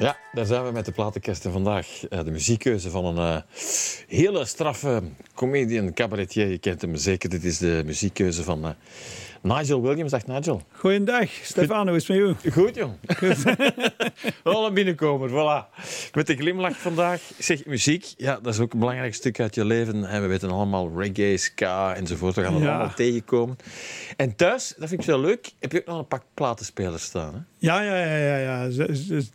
Ja, daar zijn we met de platenkasten vandaag. Uh, de muziekkeuze van een uh, hele straffe comedian, cabaretier. Je kent hem zeker. Dit is de muziekkeuze van uh, Nigel Williams. Dag Nigel. Goeiedag, Stefano, hoe is het met u? Goed, jong. Wel een binnenkomer, voilà. Met de glimlach vandaag. Zeg, muziek, ja, dat is ook een belangrijk stuk uit je leven. En we weten allemaal reggae, ska enzovoort. We gaan het allemaal tegenkomen. En thuis, dat vind ik wel leuk, heb je ook nog een pak platenspelers staan, hè? Ja, ja, ja, ja, ja.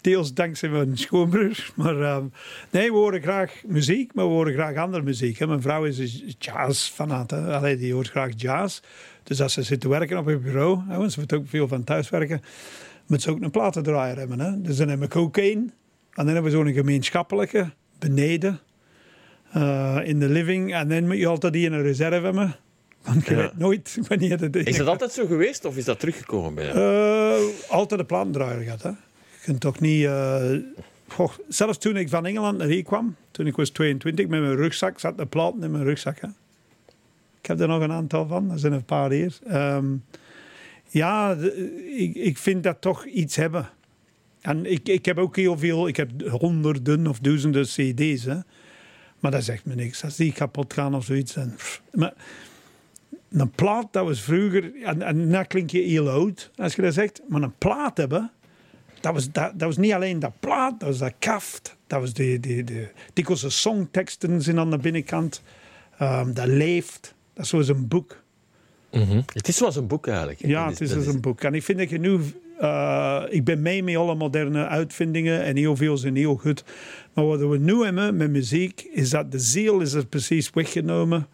Deels dankzij mijn schoonbroer. Maar um, nee, we horen graag muziek, maar we horen graag andere muziek. Hè. Mijn vrouw is jazz fanaat. Allee, die hoort graag jazz. Dus als ze zit te werken op het bureau, hè, want ze moet ook veel van thuis werken, moet ze ook een platendraaier hebben. Hè. Dus dan hebben we ook één. En dan hebben we zo'n gemeenschappelijke beneden uh, in de living. En dan moet je altijd die in een reserve hebben. Want je weet nooit wanneer het is. dat altijd zo geweest of is dat teruggekomen bij jou? Uh, altijd de platendraaier gehad. Hè. Je kunt toch niet... Uh, zelfs toen ik van Engeland naar hier kwam, toen ik was 22, met mijn rugzak, zat de platen in mijn rugzak. Hè. Ik heb er nog een aantal van, er zijn een paar hier. Um, ja, ik, ik vind dat toch iets hebben. En ik, ik heb ook heel veel, ik heb honderden of duizenden cd's. Hè. Maar dat zegt me niks. Als die kapot gaan of zoiets. En, maar een plaat, dat was vroeger, en, en dat klinkt je heel oud als je dat zegt, maar een plaat hebben, dat was, dat, dat was niet alleen dat plaat, dat was dat kaft, dat was de, de, de dikwijls songteksten zijn aan de binnenkant, um, dat leeft, dat is zoals een boek. Mm -hmm. Het is zoals een boek eigenlijk. Ja, het is zoals een boek. En ik vind dat je nu, uh, ik ben mee met alle moderne uitvindingen en heel veel zijn heel goed. Maar wat we nu hebben met muziek, is dat de ziel is er precies weggenomen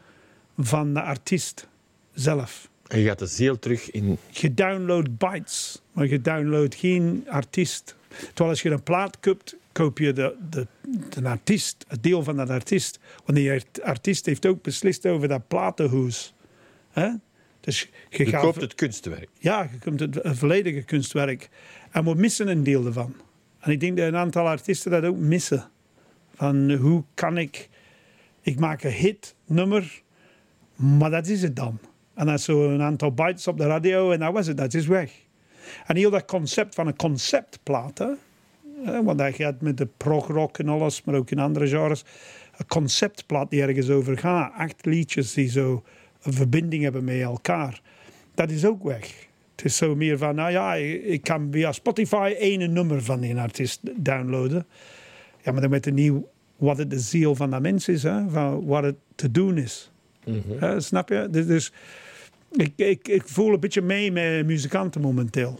van de artiest zelf. En je gaat de ziel terug in... Je download bytes, maar je download geen artiest. Terwijl als je een plaat koopt, koop je de, de, de artiest, het deel van dat artiest. Want die artiest heeft ook beslist over dat platenhoes. Dus je, je koopt het kunstwerk. Ja, je koopt het volledige kunstwerk. En we missen een deel ervan. En ik denk dat een aantal artiesten dat ook missen. Van hoe kan ik... Ik maak een hit, nummer, maar dat is het dan. En dat is zo een aantal bytes op de radio en dat was het, dat is weg. En heel dat concept van een conceptplaat, hè, want dat gaat met de progrock en alles, maar ook in andere genres. Een conceptplaat die ergens over gaat. Acht liedjes die zo een verbinding hebben met elkaar. Dat is ook weg. Het is zo meer van, nou ja, ik kan via Spotify één nummer van een artiest downloaden. Ja, maar dan weet je niet wat het de ziel van dat mens is, hè? van wat het te doen is. Mm snap je? Dus, dus ik, ik, ik voel een beetje mee met muzikanten momenteel.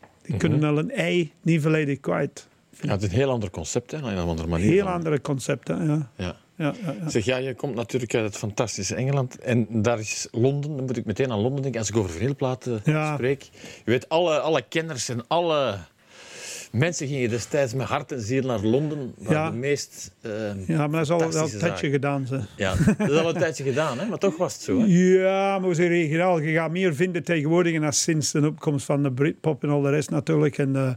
Die mhm. kunnen al een ei niet volledig kwijt. Ja, het is een heel ander concept, hè? een andere manier. Heel andere concept, ja. ja. Ja. Ja, ja, Zeg, ja, je komt natuurlijk uit het fantastische Engeland. En daar is Londen, dan moet ik meteen aan Londen denken. Als ik over veelplaten spreek. Je weet, alle, alle kenners en alle Mensen gingen destijds met hart en ziel naar Londen, ja. de meest uh, Ja, maar dat is al, een tijdje gedaan. Ze. Ja, dat is al een tijdje gedaan, hè? maar toch was het zo. Hè? Ja, maar we zijn regionaal. Je gaat meer vinden tegenwoordig en als sinds de opkomst van de Britpop en al de rest natuurlijk. En de,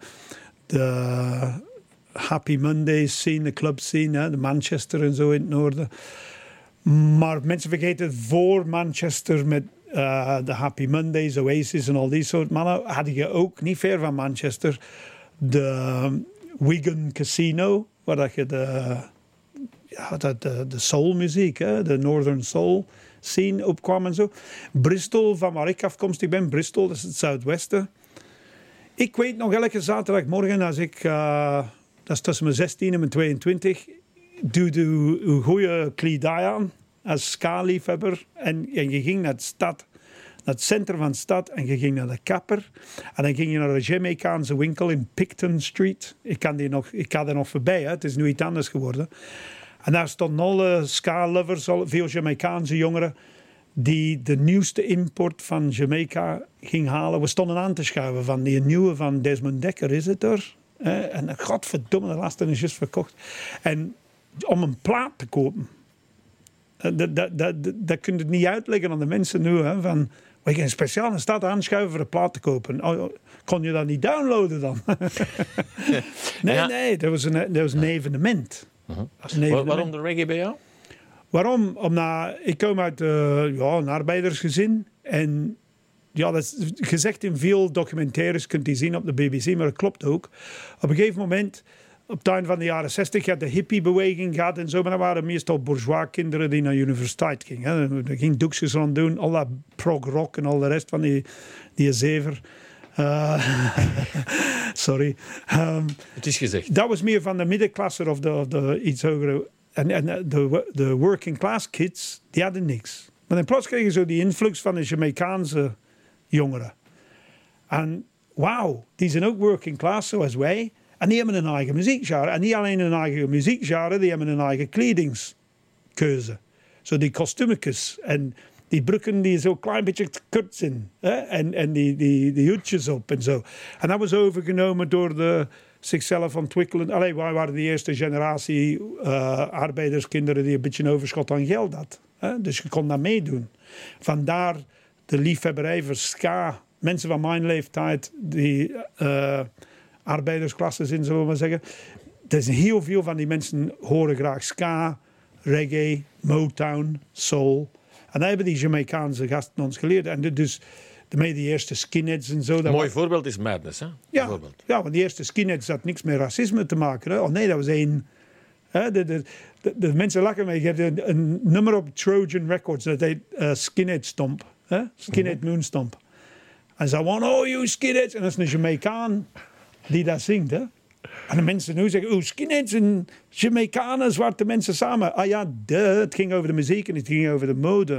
de Happy Mondays scene, de club scene, hè? de Manchester en zo in het noorden. Maar mensen vergeten voor Manchester met uh, de Happy Mondays, Oasis en al die soort mannen, had je ook niet ver van Manchester de Wigan Casino, waar dat je de, ja, de, de, soulmuziek, hè, de Northern Soul scene opkwam en zo. Bristol, van waar ik afkomstig ben, Bristol, dat is het zuidwesten. Ik weet nog elke zaterdagmorgen als ik, uh, dat is tussen mijn 16 en mijn 22, doe de goede kledij aan als ska-liefhebber en, en je ging naar de stad het centrum van de stad en je ging naar de kapper. En dan ging je naar de Jamaicaanse winkel in Picton Street. Ik kan, die nog, ik kan er nog voorbij, hè. het is nu iets anders geworden. En daar stonden alle ska-lovers, veel Jamaicaanse jongeren, die de nieuwste import van Jamaica ging halen. We stonden aan te schuiven van die nieuwe van Desmond Dekker, is het er? En godverdomme, de laatste is juist verkocht. En om een plaat te kopen, eh, dat, dat, dat, dat kun je niet uitleggen aan de mensen nu. Hè, van, we gaan speciaal een stad aanschuiven voor een plaat te kopen. Oh, kon je dat niet downloaden dan? nee, nee, dat was een, dat was een evenement. Uh -huh. Waarom de reggae bij jou? Waarom? Omdat ik kom uit uh, ja, een arbeidersgezin. En ja, dat is gezegd in veel documentaires, kunt je zien op de BBC, maar dat klopt ook. Op een gegeven moment op einde van de jaren 60 had de hippiebeweging gehad en zo. Maar dat waren meestal bourgeois kinderen die naar universiteit gingen. Er ging doekjes rond doen, al dat prog rock en al de rest van die, die zever. Uh, sorry. Um, het is gezegd. Dat was meer van de middenklasse of de, of de iets hogere. En, en de, de working class kids, die hadden niks. Maar dan plots kreeg je zo die influx van de Jamaicaanse jongeren. En wauw, die zijn ook working class zoals wij. En die hebben een eigen muziekgenre. En niet alleen een eigen muziekgenre, die hebben een eigen kledingskeuze. Zo die kostuumjes en die broeken die zo klein beetje kort zijn. En, en die, die, die hoedjes op en zo. En dat was overgenomen door de zichzelf ontwikkelen. Allee, wij waren de eerste generatie uh, arbeiderskinderen die een beetje een overschot aan geld had. Dus je kon dat meedoen. Vandaar de liefhebberij ska. Mensen van mijn leeftijd die... Uh, arbeidersklasse in, zullen we maar zeggen. Er zijn heel veel van die mensen horen graag ska, reggae, Motown, soul. En dat hebben die Jamaicaanse gasten ons geleerd. En dus de, de eerste skinheads en zo. Een mooi voorbeeld is Madness, hè? Ja, ja, want die eerste skinheads had niks met racisme te maken. Hè? Oh nee, dat was één... Hè? De, de, de, mensen lachen mee. Je hebt een, een, nummer op Trojan Records, dat heet uh, Skinhead Stomp. Hè? Skinhead mm Moonstomp. En ze want oh, you skinheads. En dat is een Jamaicaan die dat zingt. Hè? En de mensen nu zeggen, oh, skinheads en Jamaicanen, zwarte mensen samen. Ah ja, de, het ging over de muziek en het ging over de mode.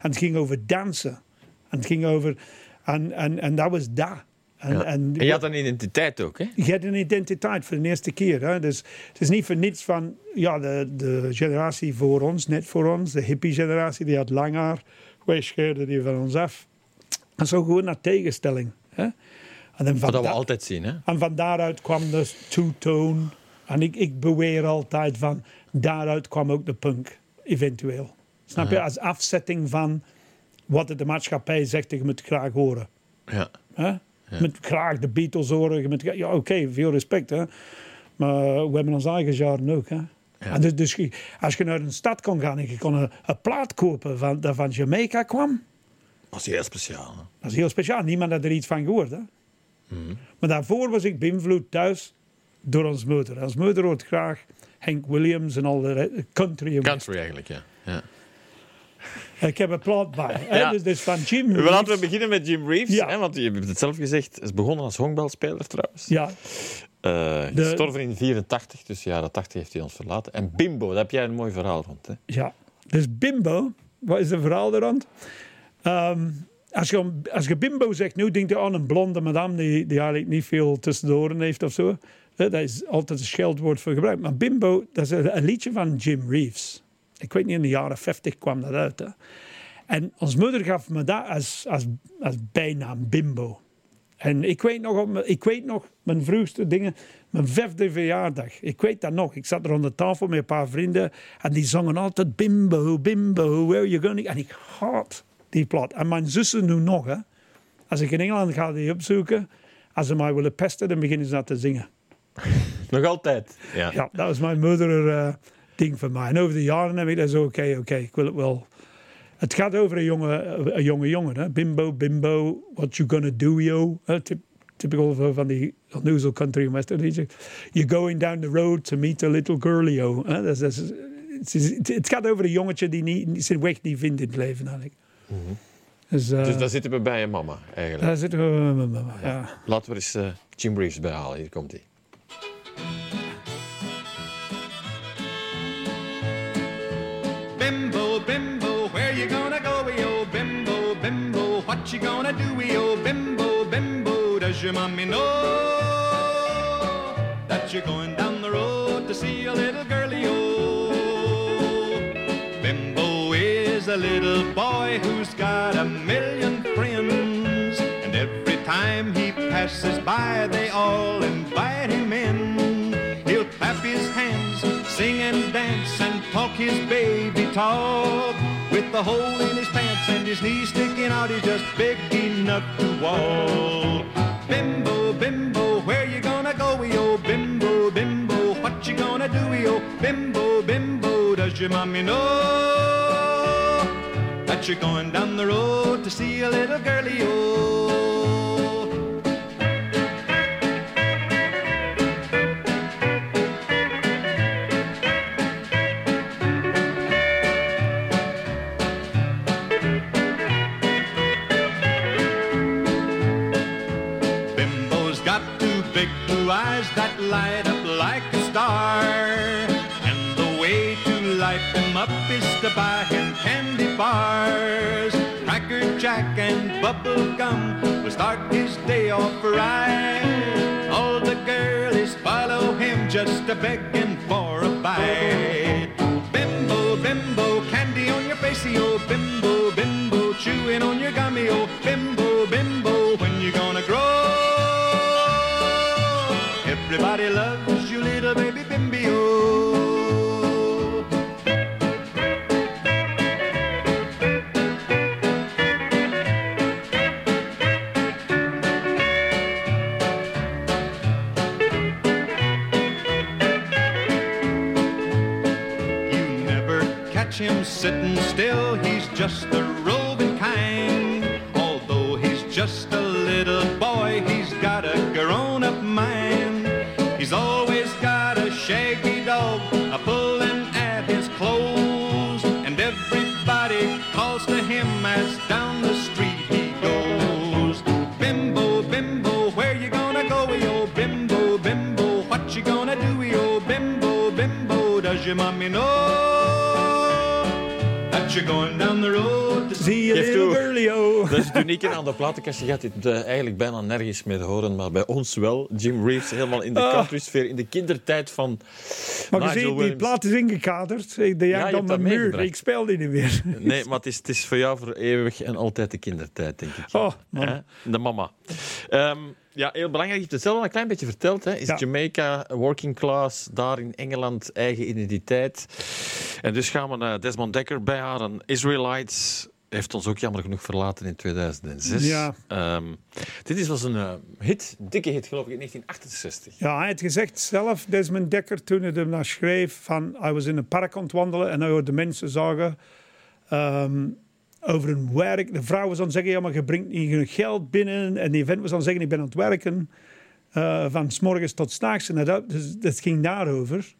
En het ging over dansen. En het ging over... En, en, en dat was dat. En, en, je had een identiteit ook, hè? Je had een identiteit voor de eerste keer. Hè? Dus het is niet voor niets van... Ja, de, de generatie voor ons, net voor ons, de hippie-generatie, die had lang haar. Wij scheurden die van ons af. En zo gewoon naar tegenstelling. Hè? En Wat we altijd zien, hè? En van daaruit kwam de two-tone. En ik, ik beweer altijd van, daaruit kwam ook de punk, eventueel. Snap je? Als afzetting van wat de maatschappij zegt, je moet graag horen. Ja. Je moet graag de Beatles horen. Je moet, ja, oké, veel respect, hè. Maar we hebben ons eigen jaren ook, hè. Ja. En dus, dus, als je naar een stad kon gaan en je kon een, een plaat kopen van, dat van Jamaica kwam... Dat is heel speciaal. Dat is heel speciaal. Niemand had er iets van gehoord, hè. Maar daarvoor was ik beïnvloed thuis door ons moeder. Ons moeder hoort graag Hank Williams en al de country. Country eigenlijk, ja. ja. Ik heb een plaat bij. Ja. Dus, dus, van Jim Reeves. Laten we beginnen met Jim Reeves. Ja. Hè, want je hebt het zelf gezegd. Hij is begonnen als honkbalspeler trouwens. Ja. Uh, gestorven in 84, dus jaren 80 heeft hij ons verlaten. En Bimbo, daar heb jij een mooi verhaal rond. Hè? Ja, dus Bimbo, wat is het verhaal er rond? Um, als je, als je bimbo zegt, nu denk je aan een blonde madame die, die eigenlijk niet veel tussendoor heeft of zo. Dat is altijd een scheldwoord voor gebruik. Maar bimbo, dat is een, liedje van Jim Reeves. Ik weet niet, in de jaren 50 kwam dat uit. En ons moeder gaf me dat als, als, als bijnaam bimbo. En ik weet, nog, ik weet nog mijn vroegste dingen, mijn vijfde verjaardag. Ik weet dat nog. Ik zat er aan de tafel met een paar vrienden en die zongen altijd bimbo, bimbo, where are you going? En ik haat die plaat. En mijn zussen nu nog, hè. Als ik in Engeland ga die opzoeken, als ze mij willen pesten, dan beginnen ze dat te zingen. Nog altijd? Ja. Ja, dat was mijn moeder uh, ding van mij. En over de jaren heb ik dat zo, oké, oké, ik wil het wel... Het gaat over een jonge, een jonge jongen, hè. Bimbo, bimbo, what you gonna do, yo. Uh, typical van die onnozel country western. You're going down the road to meet a little girlie, yo. Dat is, het, het, gaat over een jongetje die niet, zijn weg niet vindt in het leven, eigenlijk. Mhm. Dus, uh, dus daar zitten we bij je mama eigenlijk. Daar zitten we bij mijn mama, ja. Laten we eens uh, Jim Reeves bijhalen. Hier komt hij. Bimbo, bimbo, where you gonna go, yo? Bimbo, bimbo, what you gonna do, yo? Bimbo, bimbo, does your mommy know that you're going down the road to see a little girlie, a little boy who's got a million friends. And every time he passes by, they all invite him in. He'll clap his hands, sing and dance, and talk his baby talk. With the hole in his pants and his knees sticking out, he's just big enough to walk. Bimbo, bimbo, where you gonna go, yo? Bimbo, bimbo, what you gonna do, yo? Bimbo, bimbo, does your mommy know? that you're going down the road to see a little girlie oh. Bimbo's got two big blue eyes that light up like a star, and the way to light them up is to buy candy bars. Cracker Jack and bubble gum will start his day off right. All the girlies follow him just a begging for a bite. Bimbo, bimbo, candy on your face, oh bimbo, bimbo, chewing on your gummy, oh bimbo, aan de platenkast. Je gaat dit eh, eigenlijk bijna nergens meer horen, maar bij ons wel. Jim Reeves helemaal in de Ah. country-sfeer, in de kindertijd van Maar je Nigel ziet, die plaat is ingekaderd. Ik Ja, deed ja, dan mijn muur. Ik speel die niet meer. Nee, maar het is, het is voor jou voor eeuwig en altijd de kindertijd, denk ik. Oh, man. De mama. Ehm, ja, heel belangrijk. Je hebt het zelf al een klein beetje verteld. Hè? Is Ja. Jamaica, working class, daar in Engeland, eigen identiteit. En dus gaan we naar Desmond Dekker bijhalen. Israelites heeft ons ook jammer genoeg verlaten in 2006. Ja. Ehm, dit is, was een eh, hit, dikke hit geloof ik, in 1968. Ja, hij had gezegd zelf, Desmond Dekker, toen hij hem naar schreef, van hij was in een park aan het wandelen en hij hoorde mensen zeggen ehm, over een werk. De vrouw was aan het zeggen, ja, maar je brengt niet genoeg geld binnen. En die vent was aan het zeggen, ik ben aan het werken eh, van s morgens tot s'nachts. En dat, dus, dat ging daarover.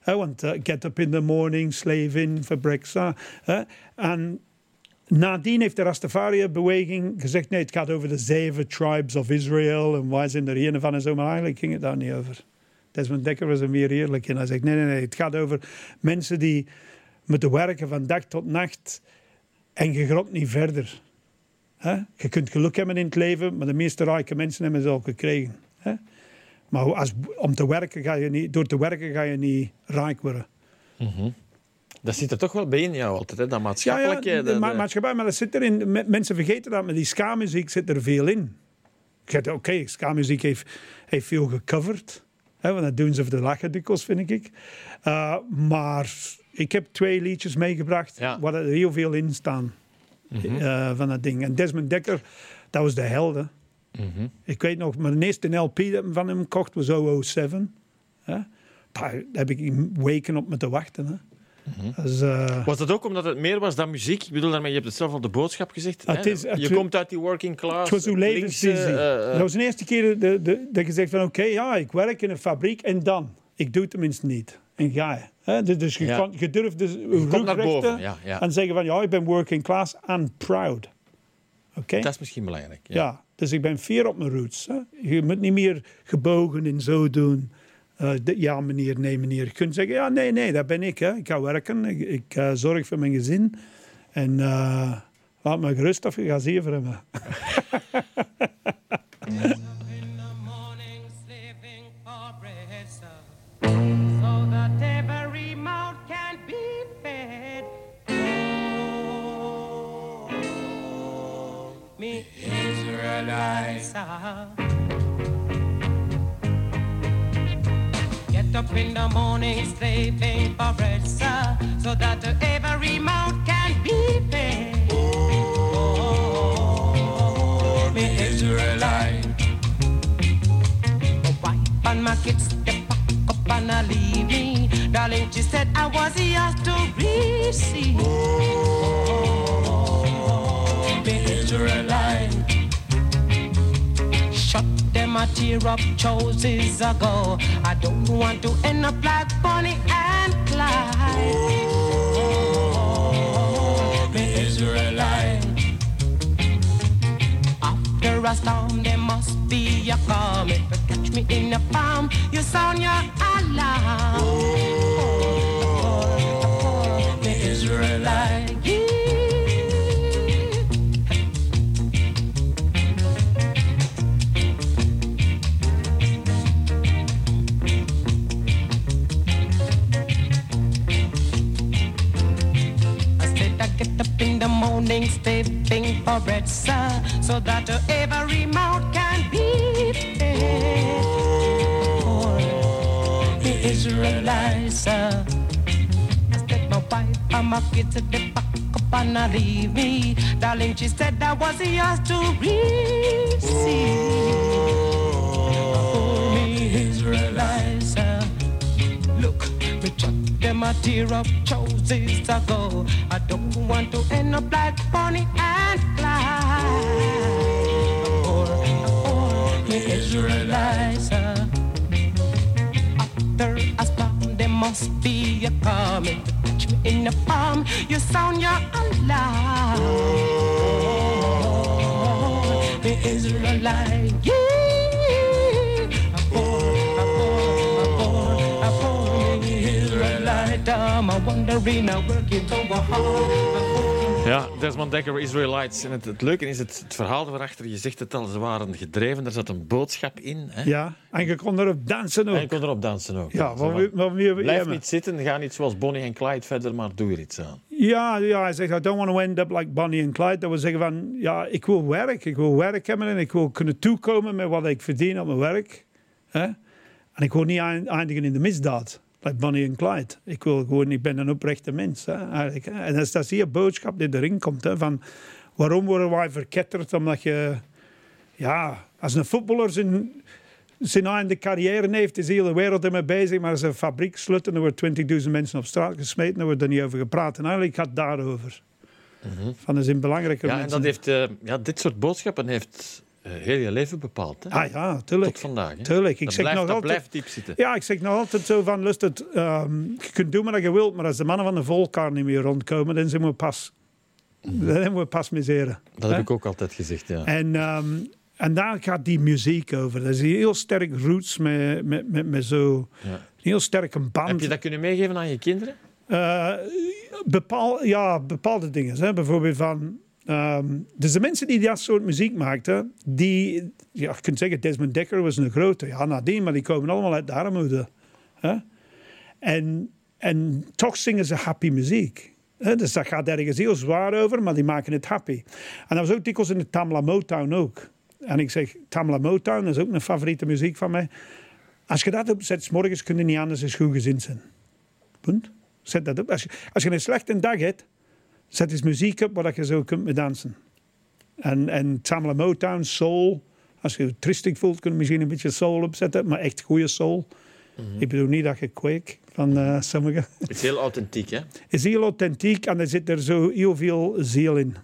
Hè, want eh, get up in the morning, slave in for breakfast. En Nadien heeft de Rastafari-beweging gezegd: nee, het gaat over de zeven tribes of Israel en wij zijn er een van en zo. Maar eigenlijk ging het daar niet over. Desmond Dekker was er meer eerlijk in. Hij zegt: nee, nee, nee, het gaat over mensen die moeten werken van dag tot nacht en je niet verder. Je kunt geluk hebben in het leven, maar de meeste rijke mensen hebben ze al gekregen. Maar als, om te werken ga je niet, door te werken ga je niet rijk worden. Dat zit er toch wel bij in jou altijd, hè? dat maatschappelijke. Ja, ja, de, de- ma- de- maatschappij, maar dat zit erin. Me- Mensen vergeten dat, maar die ska-muziek zit er veel in. Ik zeg, Oké, ska-muziek heeft, heeft veel gecoverd. Hè, want dat doen ze voor de lachen dikwijls, vind ik. Uh, maar ik heb twee liedjes meegebracht Ja. waar er heel veel in staan. eh, van dat ding. En Desmond Dekker, dat was de helden. Ik weet nog, mijn eerste LP dat ik van hem kocht was 007. Hè? Daar heb ik weken op moeten wachten. Hè? Dus, eh, Was dat ook omdat het meer was dan muziek? Ik bedoel, daarmee, je hebt het zelf al de boodschap gezegd. Ah, het hè? is- het- je komt uit die working class. Het was uw levensvisie. eh, eh, dat was de eerste keer de, de, dat je zegt van oké, ja, ik werk in een fabriek en dan. Ik doe het tenminste niet. En ga je. Hè? Dus, dus je, Ja. kan, je durft dus je komt rug naar boven, ja, ja. en zeggen van ja, ik ben working class and proud. Oké? Dat is misschien belangrijk. Ja. Ja, dus ik ben fier op mijn roots. Hè? Je moet niet meer gebogen en zo doen. Eh, ja, meneer, nee, meneer. Je kunt zeggen, ja, nee, nee, dat ben ik. Hè. Ik ga werken, ik, eh, zorg voor mijn gezin. En eh, laat me gerust of je gaat zeveren. me. in the morning slaving for bread, sir, so that every mouth can be fed. Oh, me Israelite. My wife and my kids, they pack up and I leave me. Darling, she said I was yours to receive. Oh, me Israelite. Shut a tear up choices ago. I don't want to end up like Bonnie and Clyde. Oh, me Israelite. After a storm, there must be a calm. If you catch me in a palm, you sound your alarm. Oh, so that every mouth can be fed. For the Israelites. I said my wife, I'm a kid to the back up and I leave me. Darling, she said that was yours to receive. A tear of choices ago. I don't want to end up like Bonnie and Clyde. Or, or the Israelites. uh, After I stop, there must be a coming. Touch me in the palm, you sound your alarm. The Israelite, yeah. I'm wondering now working over hard. Ja, Desmond Dekker, Israelites. En het, het leuke is het, het verhaal erachter. Je zegt het al, ze waren gedreven. Er zat een boodschap in. Hè? Ja, en je kon erop dansen En je ook. kon erop dansen ook. Ja, wat Blijf ja, niet zitten, ga niet zoals Bonnie en Clyde verder, maar doe er iets aan. Ja, ja, hij zegt, I don't want to end up like Bonnie en Clyde. Dat wil zeggen van, ja, ik wil werk. Ik wil werk hebben en ik wil kunnen toekomen met wat ik verdien op mijn werk. Hè? En ik wil niet eind- eindigen in de misdaad, like Bonnie en Clyde. Ik wil gewoon, ik ben een oprechte mens. Hè, eigenlijk. En dat is, dat hier boodschap die erin komt. Hè, van, waarom worden wij verketterd? Omdat je, ja, als een voetballer zijn, zijn einde carrière heeft, is de hele wereld ermee bezig. Maar als een fabriek sluit en er worden 20.000 mensen op straat gesmeten, dan wordt er niet over gepraat. En eigenlijk gaat het daarover. Van, dat zijn belangrijke Ja, en dat heeft, eh, ja, dit soort boodschappen heeft heel je leven bepaald. Hè? Ah ja, tuurlijk. Tot vandaag. Hè? Tuurlijk. Ik dat zeg blijft, nog dat altijd... blijft diep zitten. Ja, ik zeg nog altijd zo van, lust het, ehm, je kunt doen wat je wilt, maar als de mannen van de volkar niet meer rondkomen, dan zijn we pas, dan zijn we pas miseren. Dat Hè? heb ik ook altijd gezegd, ja. En, ehm, en daar gaat die muziek over. Dat is heel sterk roots met, met, met, met zo Ja. heel sterk een band. Heb je dat kunnen meegeven aan je kinderen? Eh, bepaal, ja, bepaalde dingen. Hè? Bijvoorbeeld van... ehm, dus de mensen die dat soort muziek maakten, die... Ja, je kunt zeggen, Desmond Dekker was een grote. Ja, nadien, maar die komen allemaal uit de armoede. Hè? En, en toch zingen ze happy muziek. Hè? Dus dat gaat ergens heel zwaar over, maar die maken het happy. En dat was ook dikwijls in de Tamla Motown ook. En ik zeg, Tamla Motown, dat is ook een favoriete muziek van mij. Als je dat opzet, 's morgens kun je niet anders dan goed gezind zijn. Punt. Zet dat op. Als je, als je een slechte dag hebt, zet eens muziek op waar je zo kunt mee dansen. En, en Tamla Motown, soul. Als je je tristig voelt, kun je misschien een beetje soul opzetten, maar echt goede soul. Ik bedoel niet dat je kweek van eh sommigen. Het is heel authentiek, hè? is heel authentiek en er zit er zo heel veel ziel in.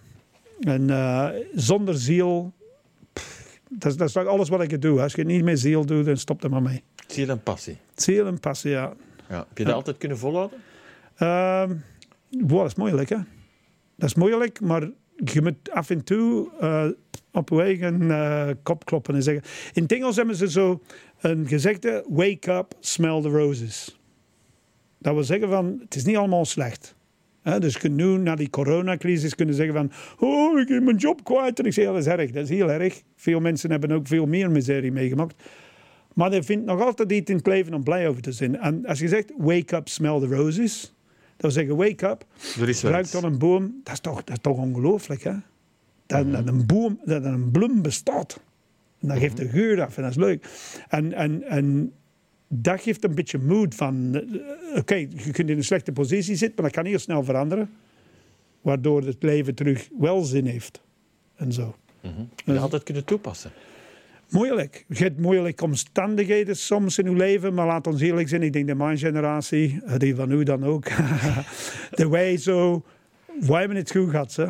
En eh, zonder ziel, pff, dat, is- dat is alles wat ik doe. Als je het niet met ziel doet, dan stop er maar mee. Ziel en passie. Ziel en passie, ja. Ja. Heb je dat altijd kunnen volhouden? Wow, dat is moeilijk, hè? Dat is moeilijk, maar je moet af en toe eh, op je eigen eh, kop kloppen en zeggen. In het Engels hebben ze zo een gezegde: wake up, smell the roses. Dat wil zeggen van, het is niet allemaal slecht. Dus je kunt nu, na die coronacrisis, kunnen zeggen van... Oh, ik heb mijn job kwijt. En ik zeg, dat is erg. Dat is heel erg. Veel mensen hebben ook veel meer miserie meegemaakt. Maar er vindt nog altijd iets in het leven om blij over te zijn. En als je zegt, wake up, smell the roses. Wil zeggen, wake up, ruikt dan een boom. Dat is toch, dat is toch ongelooflijk, hè? Dat, dat een boom, dat een bloem bestaat. En dat geeft een geur af en dat is leuk. En, en, en dat geeft een beetje moed van... eh, Oké, je kunt in een slechte positie zitten, maar dat kan heel snel veranderen. Waardoor het leven terug wel zin heeft. En zo. Je altijd kunnen toepassen. Moeilijk. Je hebt moeilijke omstandigheden soms in uw leven, maar laat ons eerlijk zijn. Ik denk dat mijn generatie, eh, die van u dan ook, de wij zo, wij hebben het goed gehad. Hè?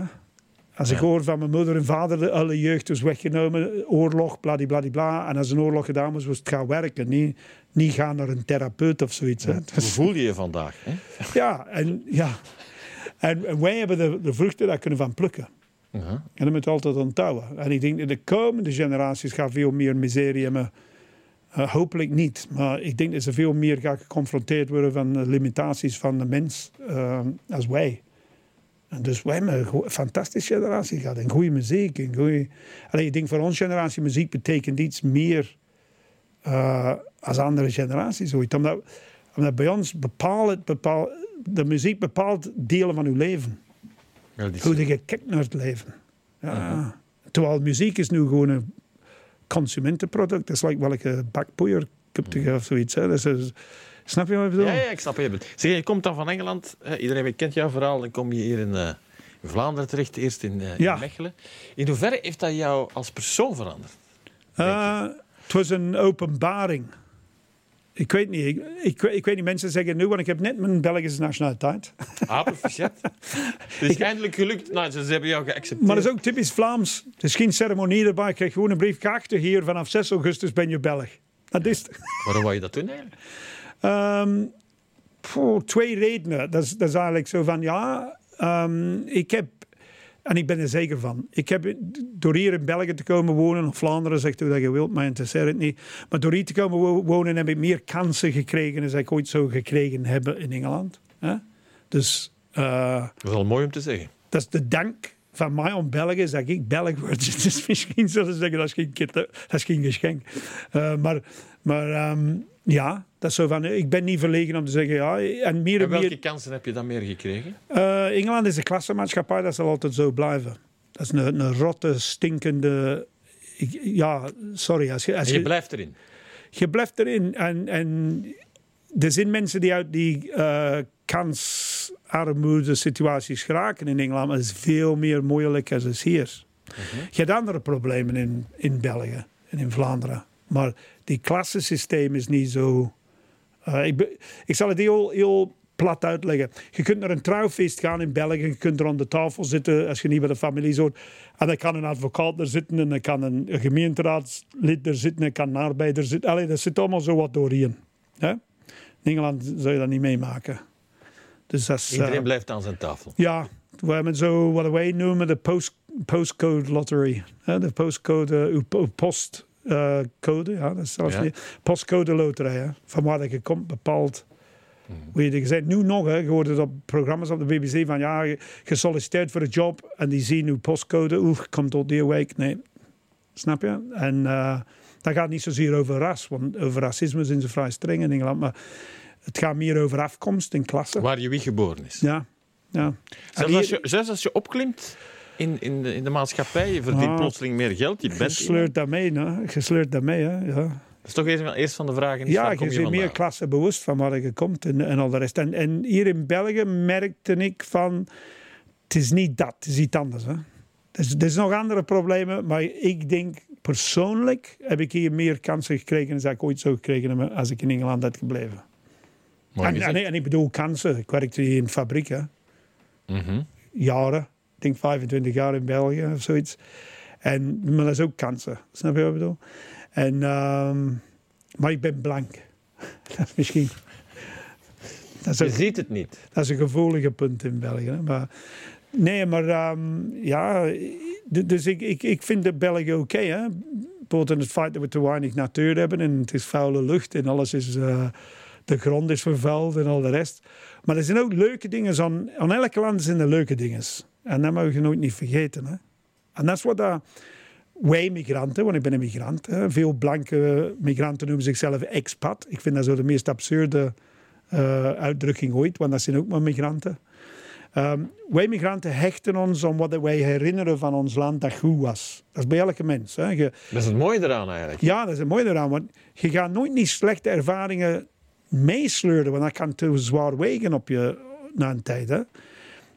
Als ik hoor van mijn moeder en vader, de alle jeugd was weggenomen, oorlog, bladibladibla. En als een oorlog gedaan was, was het gaan werken. Niet, niet gaan naar een therapeut of zoiets. Hè? Hoe voel je je vandaag? Hè? ja, en, ja. En, en wij hebben de, de vruchten daar kunnen van plukken. En dat moet je altijd onthouden. En ik denk dat de komende generaties gaan veel meer miserie hebben Eh, hopelijk niet. Maar ik denk dat ze veel meer gaan geconfronteerd worden van de limitaties van de mens uh, als wij. En dus wij hebben een fantastische generatie gehad. En goede muziek. En goeie... Allee, ik denk voor onze generatie muziek betekent iets meer uh, als andere generaties. Omdat, bij ons bepaalt, bepaalt de muziek bepaalt delen van uw leven. Ja, Hoe je kijkt naar het leven. Ja. Terwijl muziek is nu gewoon een consumentenproduct. Dat is like welke bakpoeier Mhm. of zoiets. Hè. Dat is, snap je wat ik bedoel? Ja, ja, ik snap je. Zeg, je komt dan van Engeland. eh, iedereen kent jouw verhaal. Dan kom je hier in, eh, Vlaanderen terecht. Eerst in, eh, in. Mechelen. In hoeverre heeft dat jou als persoon veranderd? Uh, het was een openbaring. Ik weet niet. Ik, ik, ik weet niet, mensen zeggen nu, want ik heb net mijn Belgische nationaliteit. Ah. Het is eindelijk gelukt. Nou, ze hebben jou geaccepteerd. Maar dat is ook typisch Vlaams. Er is geen ceremonie erbij. Ik krijg gewoon een brief. Achter hier, vanaf 6 augustus ben je Belg. Dat is het. Waarom wou je dat doen eigenlijk? Ehm, voor twee redenen. Dat is, dat is eigenlijk zo van, ja, ehm, ik heb, en ik ben er zeker van, ik heb door hier in België te komen wonen, of Vlaanderen, zegt hoe dat je wilt, mij interesseert het niet. Maar door hier te komen wo- wonen heb ik meer kansen gekregen dan ik ooit zou gekregen hebben in Engeland. Dus eh, Dat is al mooi om te zeggen. dat is de dank van mij om België, dat ik Belg word. Dus misschien zullen ze zeggen, dat is geen, kit, dat is geen geschenk. Eh, maar maar ehm, ja, dat is zo van, ik ben niet verlegen om te zeggen, ja. En meer En en welke meer... kansen heb je dan meer gekregen? Eh, Engeland is een klassenmaatschappij, dat zal altijd zo blijven. Dat is een, een rotte, stinkende... ik- ja, sorry. Als je, als je, je blijft erin. je blijft erin. En, en er zijn mensen die uit die eh kansarmoede situaties geraken in Engeland. Maar het is veel meer moeilijk als het hier. Je hebt andere problemen in, in België en in Vlaanderen. Maar die klassensysteem is niet zo... eh, ik, be- ik zal het heel, heel plat uitleggen. Je kunt naar een trouwfeest gaan in België. Je kunt er aan de tafel zitten als je niet bij de familie hoort. En dan kan een advocaat er zitten. En dan kan een, een gemeenteraadslid er zitten. En kan een arbeider zitten. Allee, dat zit allemaal zo wat doorheen. Hè? In Engeland zou je dat niet meemaken. Dus dat is, eh, Iedereen blijft aan zijn tafel. ja, we hebben zo wat wij noemen de post, postcode lottery. Hè, de postcode, uw po- postcode, ja, dat is zelfs Ja. Postcode loterij, hè, van waar dat je komt bepaald. Hoe je gezegd, nu nog, hè, je hoort het op programma's op de BBC van ja, je, je solliciteert voor een job en die zien uw postcode, oeh, komt tot die week. Nee, snap je? En eh, dat gaat niet zozeer over ras, want over racisme zijn ze vrij streng in Engeland, maar het gaat meer over afkomst en klasse. Waar je wie geboren is. Ja, ja. Zelfs, hier- als je, zelfs als je opklimt in, in, de, in de maatschappij, je verdient Ah. plotseling meer geld. Je bent sleurt daarmee, hè? Je sleurt daarmee, hè? Ja, Dat is toch eerst, eerst van de vragen. is ja je bent meer vandaan? klasse bewust van waar je komt en, en al de rest. En, en hier in België merkte ik van... Het is niet dat, het is iets anders. Hè? Dus, er zijn nog andere problemen, maar ik denk persoonlijk heb ik hier meer kansen gekregen dan ik ooit zou gekregen hebben als ik in Engeland had gebleven. En, en, en ik bedoel kansen. Ik werkte hier in fabrieken. Mhm. jaren. Ik denk 25 jaar in België of zoiets. En, maar dat is ook kansen. Snap je wat ik bedoel? En, ehm, maar ik ben blank. dat is misschien... Dat is, Je ziet het niet. dat is een gevoelige punt in België. hè. Maar, nee, maar ehm, ja... Dus ik, ik, ik vind de België oké. hè. Bijvoorbeeld in het feit dat we te weinig natuur hebben. En het is vuile lucht. En alles is... eh, de grond is vervuild en al de rest. Maar er zijn ook leuke dingen. Aan, aan elk land zijn er leuke dingen. En dat mag je nooit niet vergeten. Hè. En dat is wat dat wij migranten, want ik ben een migrant. Hè. Veel blanke migranten noemen zichzelf expat. Ik vind dat zo de meest absurde eh, uitdrukking ooit, want dat zijn ook maar migranten. Ehm, wij migranten hechten ons aan wat wij herinneren van ons land dat goed was. Dat is bij elke mens. Hè. Je, Dat is het mooie eraan eigenlijk. ja, dat is het mooie eraan. Want je gaat nooit niet slechte ervaringen meesleuren. Want dat kan te zwaar wegen op je na een tijd. Hè?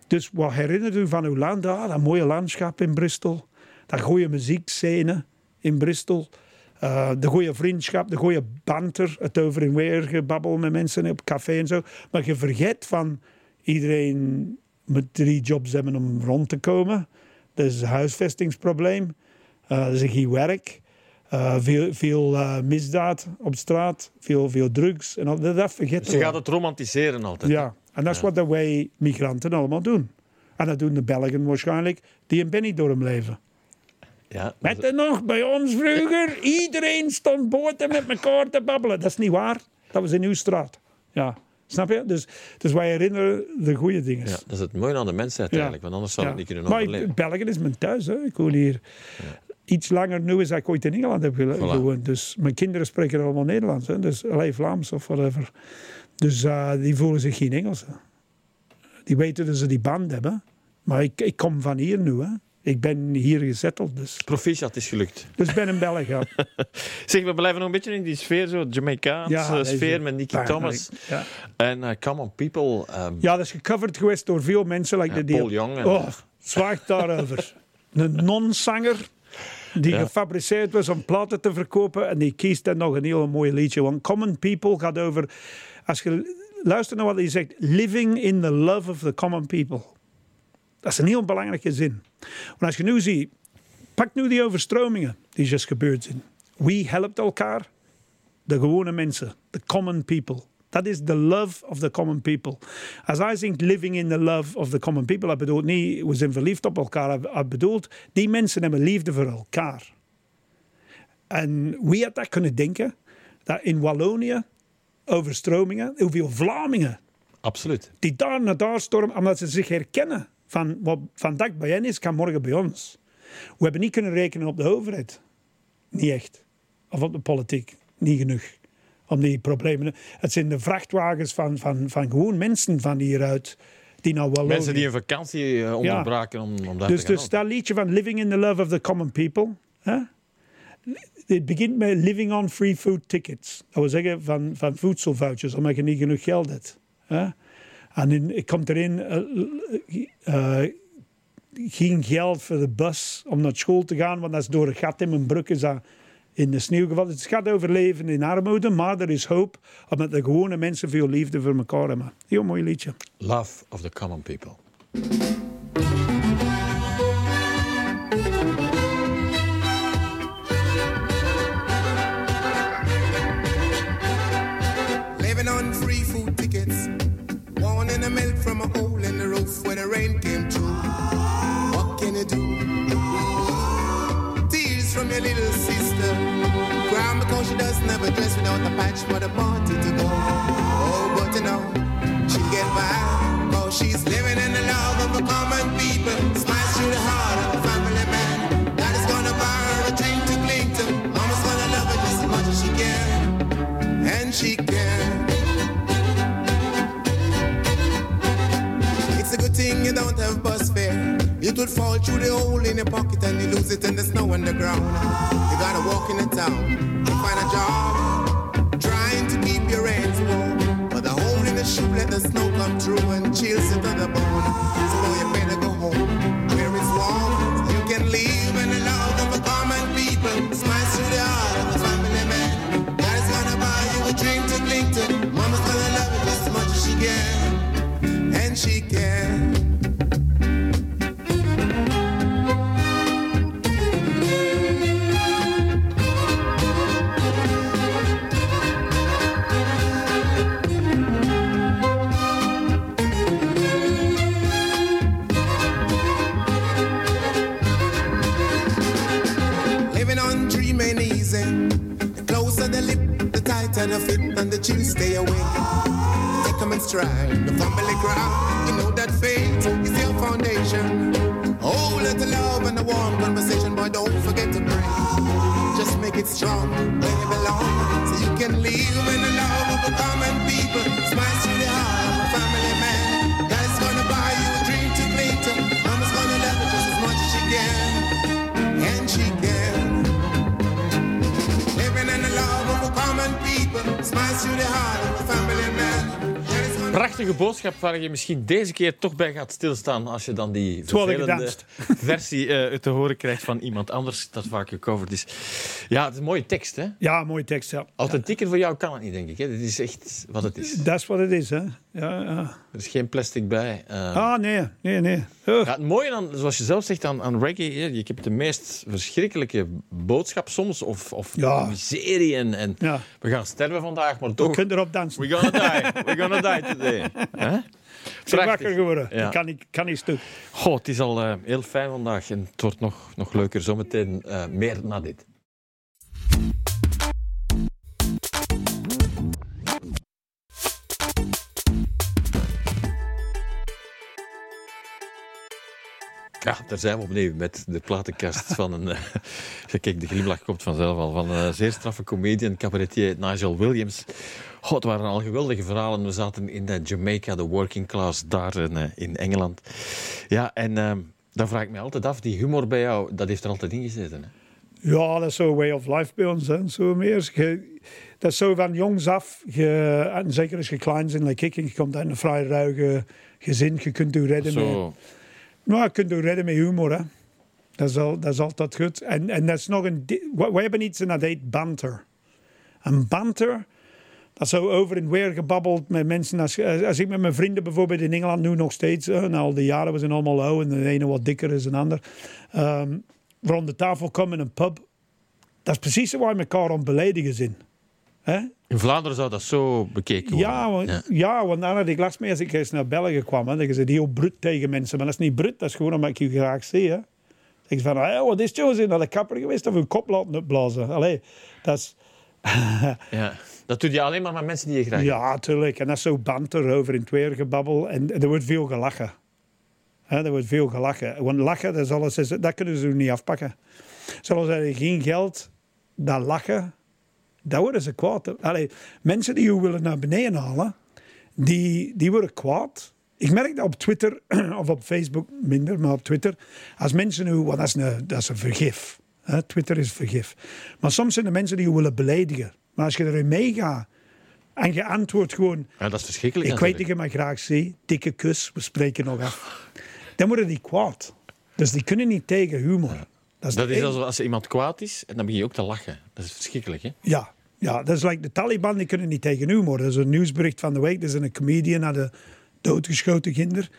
Dus wat herinnert u van uw land? Ah, dat mooie landschap in Bristol. Dat goede muziekscène in Bristol. Eh, de goede vriendschap, de goede banter. Het over en weer gebabbel met mensen op café en zo. Maar je vergeet van iedereen moet drie jobs hebben om rond te komen. Er is een huisvestingsprobleem. Eh, er is geen werk. Eh, veel veel misdaad op straat. Veel, veel drugs. En al, dat, dat vergeten Dus je we. gaat het romantiseren altijd. Ja, en dat is wat dat wij migranten allemaal doen. En dat doen de Belgen waarschijnlijk, die in Benidorm leven. Ja, Met er nog bij ons vroeger, iedereen stond boten met elkaar te babbelen. Dat is niet waar. Dat was in uw straat. Ja, snap je? Dus, dus wij herinneren de goede dingen. ja, dat is het mooie aan de mensheid eigenlijk, want anders zou Ja. het niet kunnen maar overleven. ik- België is mijn thuis. Hè. Ik woon hier iets langer nu als ik ooit in Engeland heb Voilà. gewoond. Dus mijn kinderen spreken allemaal Nederlands. Hè. Dus alleen Vlaams of whatever. Dus eh, die voelen zich geen Engels. hè. Die weten dat ze die band hebben. Maar ik, ik kom van hier nu. Hè. Ik ben hier gezetteld. Dus, Proficiat is gelukt. dus ik ben in België. ja. Zeg, we blijven nog een beetje in die sfeer, zo Jamaicaanse Ja, sfeer met Nicky Thomas. Ja. En eh, Come On People, ehm, ja, dat is gecoverd geweest door veel mensen. Like Ja, de Paul Young en- Oh, zwaagt daarover. een non-zanger die Ja. gefabriceerd was om platen te verkopen. En die kiest dan nog een heel mooi liedje. Want Common People gaat over... Als je luistert naar wat hij zegt... Living in the love of the common people. Dat is een heel belangrijke zin. Want als je nu ziet... Pak nu die overstromingen die juist gebeurd zijn. Wie helpt elkaar? De gewone mensen. The common people. Dat is the love of the common people. Als hij zingt living in the love of the common people, hij bedoelt niet, we zijn verliefd op elkaar. Hij bedoelt, die mensen hebben liefde voor elkaar. En wie had dat kunnen denken? Dat in Wallonië, overstromingen, hoeveel Vlamingen absoluut. die daar naar daar stormen, omdat ze zich herkennen. Van wat vandaag bij hen is, kan morgen bij ons. We hebben niet kunnen rekenen op de overheid. Niet echt. Of op de politiek. Niet genoeg. Om die problemen... Het zijn de vrachtwagens van, van, van gewoon mensen van hieruit die naar Wallonië... Mensen die een vakantie eh, onderbraken om, om daar Dus, te gaan. dus dat liedje van Living in the Love of the Common People. Hè? Het begint met Living on Free Food Tickets. Dat wil zeggen van, van voedselvouchers, omdat je niet genoeg geld hebt. Hè? En in, komt erin eh, eh, geen geld voor de bus om naar school te gaan, want dat is door een gat in mijn broek is dat in de sneeuw gevallen. Het gaat over leven in armoede, maar er is hoop, omdat de gewone mensen veel liefde voor elkaar hebben. Heel mooi liedje. Love of the Common People. A dress without a patch for the party to go. Oh, but you know, she get by. Cause she's living in the love of the common people. Smiles through the heart of the family man. That is gonna buy her a drink to cling to. Mama's gonna love her just as much as she can and she can. It's a good thing you don't have fare. It would fall through the hole in your pocket and you lose it in the snow on the ground. You gotta walk in the town and find a job, trying to keep your hands warm. But the hole in the shoe let the snow come through and chills you to the bone. So Prachtige boodschap waar je misschien deze keer toch bij gaat stilstaan als je dan die vervelende versie eh, te horen krijgt van iemand anders dat vaak gecoverd is. Ja, het is een mooie tekst, hè? Ja, mooie tekst, ja. Authentieker voor jou kan het niet, denk ik. Hè? Dit is echt wat het is. Dat is wat het is, hè. Ja, ja. Er is geen plastic bij. Eh, Ah, nee, nee, nee. Ja, het mooie aan, zoals je zelf zegt, aan, aan reggae, je hebt de meest verschrikkelijke boodschap soms, of, of Ja. miserie en, en we gaan sterven vandaag, maar toch... kunt erop dansen. We're gonna die, we're gonna die today. Hè? Prachtig. wakker geworden. Ja. Ik kan niet, kan niet stuk. Goh, het is al eh, heel fijn vandaag en het wordt nog, nog leuker zometeen. eh meer na dit. Ja, daar zijn we opnieuw met de platenkast van een... eh, kijk, de glimlach komt vanzelf al. Van een zeer straffe comedian, cabaretier Nigel Williams. Goh, het waren al geweldige verhalen. We zaten in eh, Jamaica, de working class, daar in, eh, in Engeland. Ja, en ehm, dan vraag ik me altijd af, die humor bij jou, dat heeft er altijd in gezeten. Hè? Ja, dat is zo'n way of life bij ons. Hè. Zo meer. Je- dat is zo van jongs af. Je, en zeker als je klein bent, like ik, en je komt uit een vrij ruige gezin. Je kunt je redden met... Zo, Nou, je kunt je redden met humor. Hè. Dat, is al, dat is altijd goed. En, en dat is nog een... We, we hebben iets en dat heet banter. En banter... Dat is zo over en weer gebabbeld met mensen. Als, als ik met mijn vrienden bijvoorbeeld in Engeland nu nog steeds, hè, na al die jaren, we zijn allemaal oud en de ene wat dikker is dan de ander. ehm rond de tafel komen in een pub. Dat is precies waar we elkaar aan beledigen zijn. In Vlaanderen zou dat zo bekeken worden. Ja, want, ja. want dan had ik last mee als ik eens naar België kwam. Hè, dan is het heel brut tegen mensen. Maar dat is niet brut, dat is gewoon omdat ik je graag zie. Hè. Ik van, hey, wat is? Zijn naar de kapper geweest of een kop laten opblazen? Allee, dat is... Ja. Dat doe je alleen maar met mensen die je graag. Ja, tuurlijk. En dat is zo banter over in het weer gebabbel. En er wordt veel gelachen. Hè, er wordt veel gelachen. Want lachen, dat, is alles, dat kunnen ze niet afpakken. Zoals er geen geld, dat lachen, dat worden ze kwaad. Allee, mensen die je willen naar beneden halen, die, die worden kwaad. Ik merk dat op Twitter, of op Facebook minder, maar op Twitter. Als mensen nu, want dat is een, dat is een vergif. Hè? Twitter is vergif. Maar soms zijn er mensen die je willen beledigen. Maar als je erin meegaat en je antwoordt gewoon... Ja, dat is verschrikkelijk. Ik weet dat je me graag zie. Dikke kus, we spreken nog af. Dan worden die kwaad. Dus die kunnen niet tegen humor. Dat is, Dat is enige- als, als iemand kwaad is en dan begin je ook te lachen. Dat is verschrikkelijk, hè? Ja, ja, dat is like de Taliban, die kunnen niet tegen humor. Dat is een nieuwsbericht van de week. Er is een comedian naar de doodgeschoten kinder.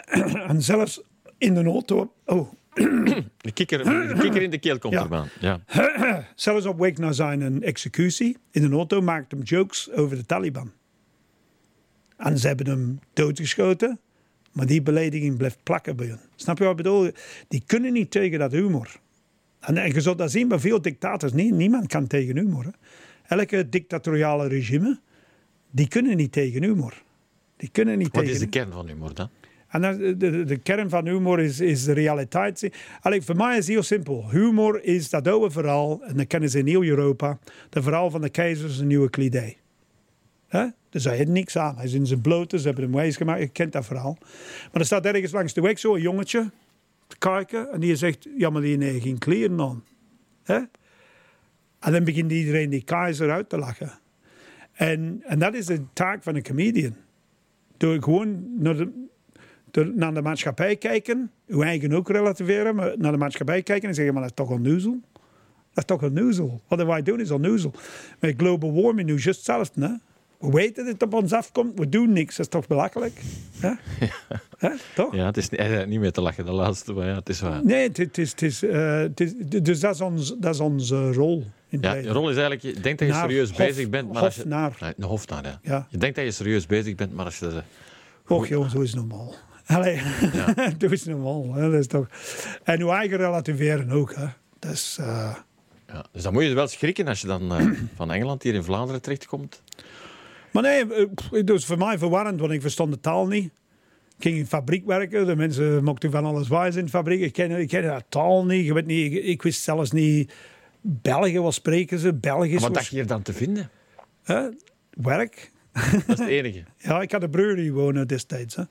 en zelfs in de auto... Oh, De kikker, de kikker in de keel komt Ja. erbaan. Ja. zelfs op weg naar zijn executie in een auto maakt hem jokes over de Taliban. En ze hebben hem doodgeschoten, maar die belediging blijft plakken bij hen. Snap je wat ik bedoel? Die kunnen niet tegen dat humor. En, en je zult dat zien bij veel dictators. Nie- niemand kan tegen humor. Hè. Elke dictatoriale regime, die kunnen niet tegen humor. Die kunnen niet Wat tegen is de kern van humor dan? En dan, de, kern van humor is, is de realiteit. Allee, voor mij is het heel simpel. Humor is dat oude verhaal, en dat kennen ze in heel Europa, de verhaal van de keizers een nieuwe kledij. Hè? Dus hij had niks aan. Hij is in zijn blote, ze hebben hem wijs gemaakt. Je kent dat verhaal. Maar er staat ergens langs de weg zo'n jongetje te kijken en die zegt, ja maar die heeft geen kleren aan. En dan begint iedereen die keizer uit te lachen. En, en dat is de taak van een comedian. Door gewoon naar de, naar de maatschappij kijken, uw eigen ook relativeren, maar naar de maatschappij kijken en zeggen, maar dat is toch onnozel? Dat is toch onnozel? Wat wij doen is onnozel. Met global warming nu juist hetzelfde. Hè? We weten dat het op ons afkomt, we doen niks. Dat is toch belachelijk? Hè? Toch? Ja, het is niet, eh, niet meer te lachen, de laatste, maar ja, het is waar. Nee, het, het is, het is, eh, het is, dus dat is, ons, dat is onze rol in Ja, je rol is eigenlijk, je denkt dat je Naar serieus hof- bezig bent, maar als je... hofnaar. Nee, hofnaar, ja. Ja. Je denkt dat je serieus bezig bent, maar als je... Och joh, zo is het normaal. Allee, doe eens normaal. Hè? Dat is toch... En uw eigen relativeren ook. Hè? Dat is... eh, Ja, dus dan moet je wel schrikken als je dan eh, van Engeland hier in Vlaanderen terechtkomt. Maar nee, was voor mij verwarrend, want ik verstond de taal niet. Ik ging in fabriek werken, de mensen mochten van alles wijs in de fabriek. Ik kende, ik dat taal niet, je weet niet ik, ik wist zelfs niet... België, wat spreken ze? Belgisch Wat dacht je hier dan te vinden? Werk. Dat is het enige. Ja, ik had een broer die woonde destijds. Hè.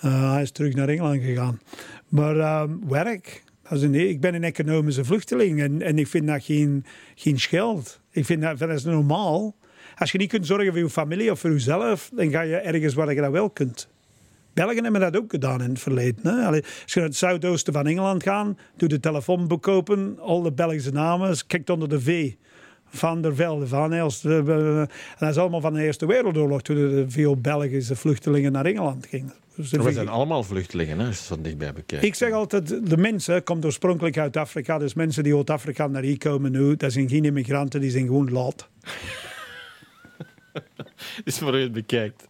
Eh, hij is terug naar Engeland gegaan. Maar ehm, werk. Ik ben een economische vluchteling en, en ik vind dat geen, geen scheld. Ik vind dat, dat normaal. Als je niet kunt zorgen voor je familie of voor jezelf, dan ga je ergens waar je dat wel kunt. Belgen hebben dat ook gedaan in het verleden. Hè? Als je naar het zuidoosten van Engeland gaat, doe de telefoonboek open, al de Belgische namen, kijk onder de V. Van der Velde, Van Elst. eh, eh, En dat is allemaal van de Eerste Wereldoorlog, toen er veel Belgische vluchtelingen naar Engeland gingen. Dus We dat zijn allemaal vluchtelingen, hè, als je van dichtbij bekijkt. ik zeg altijd, de mensen komen oorspronkelijk uit Afrika. Dus mensen die uit Afrika naar hier komen nu, dat zijn geen immigranten, die zijn gewoon laat. is voor u het bekijkt.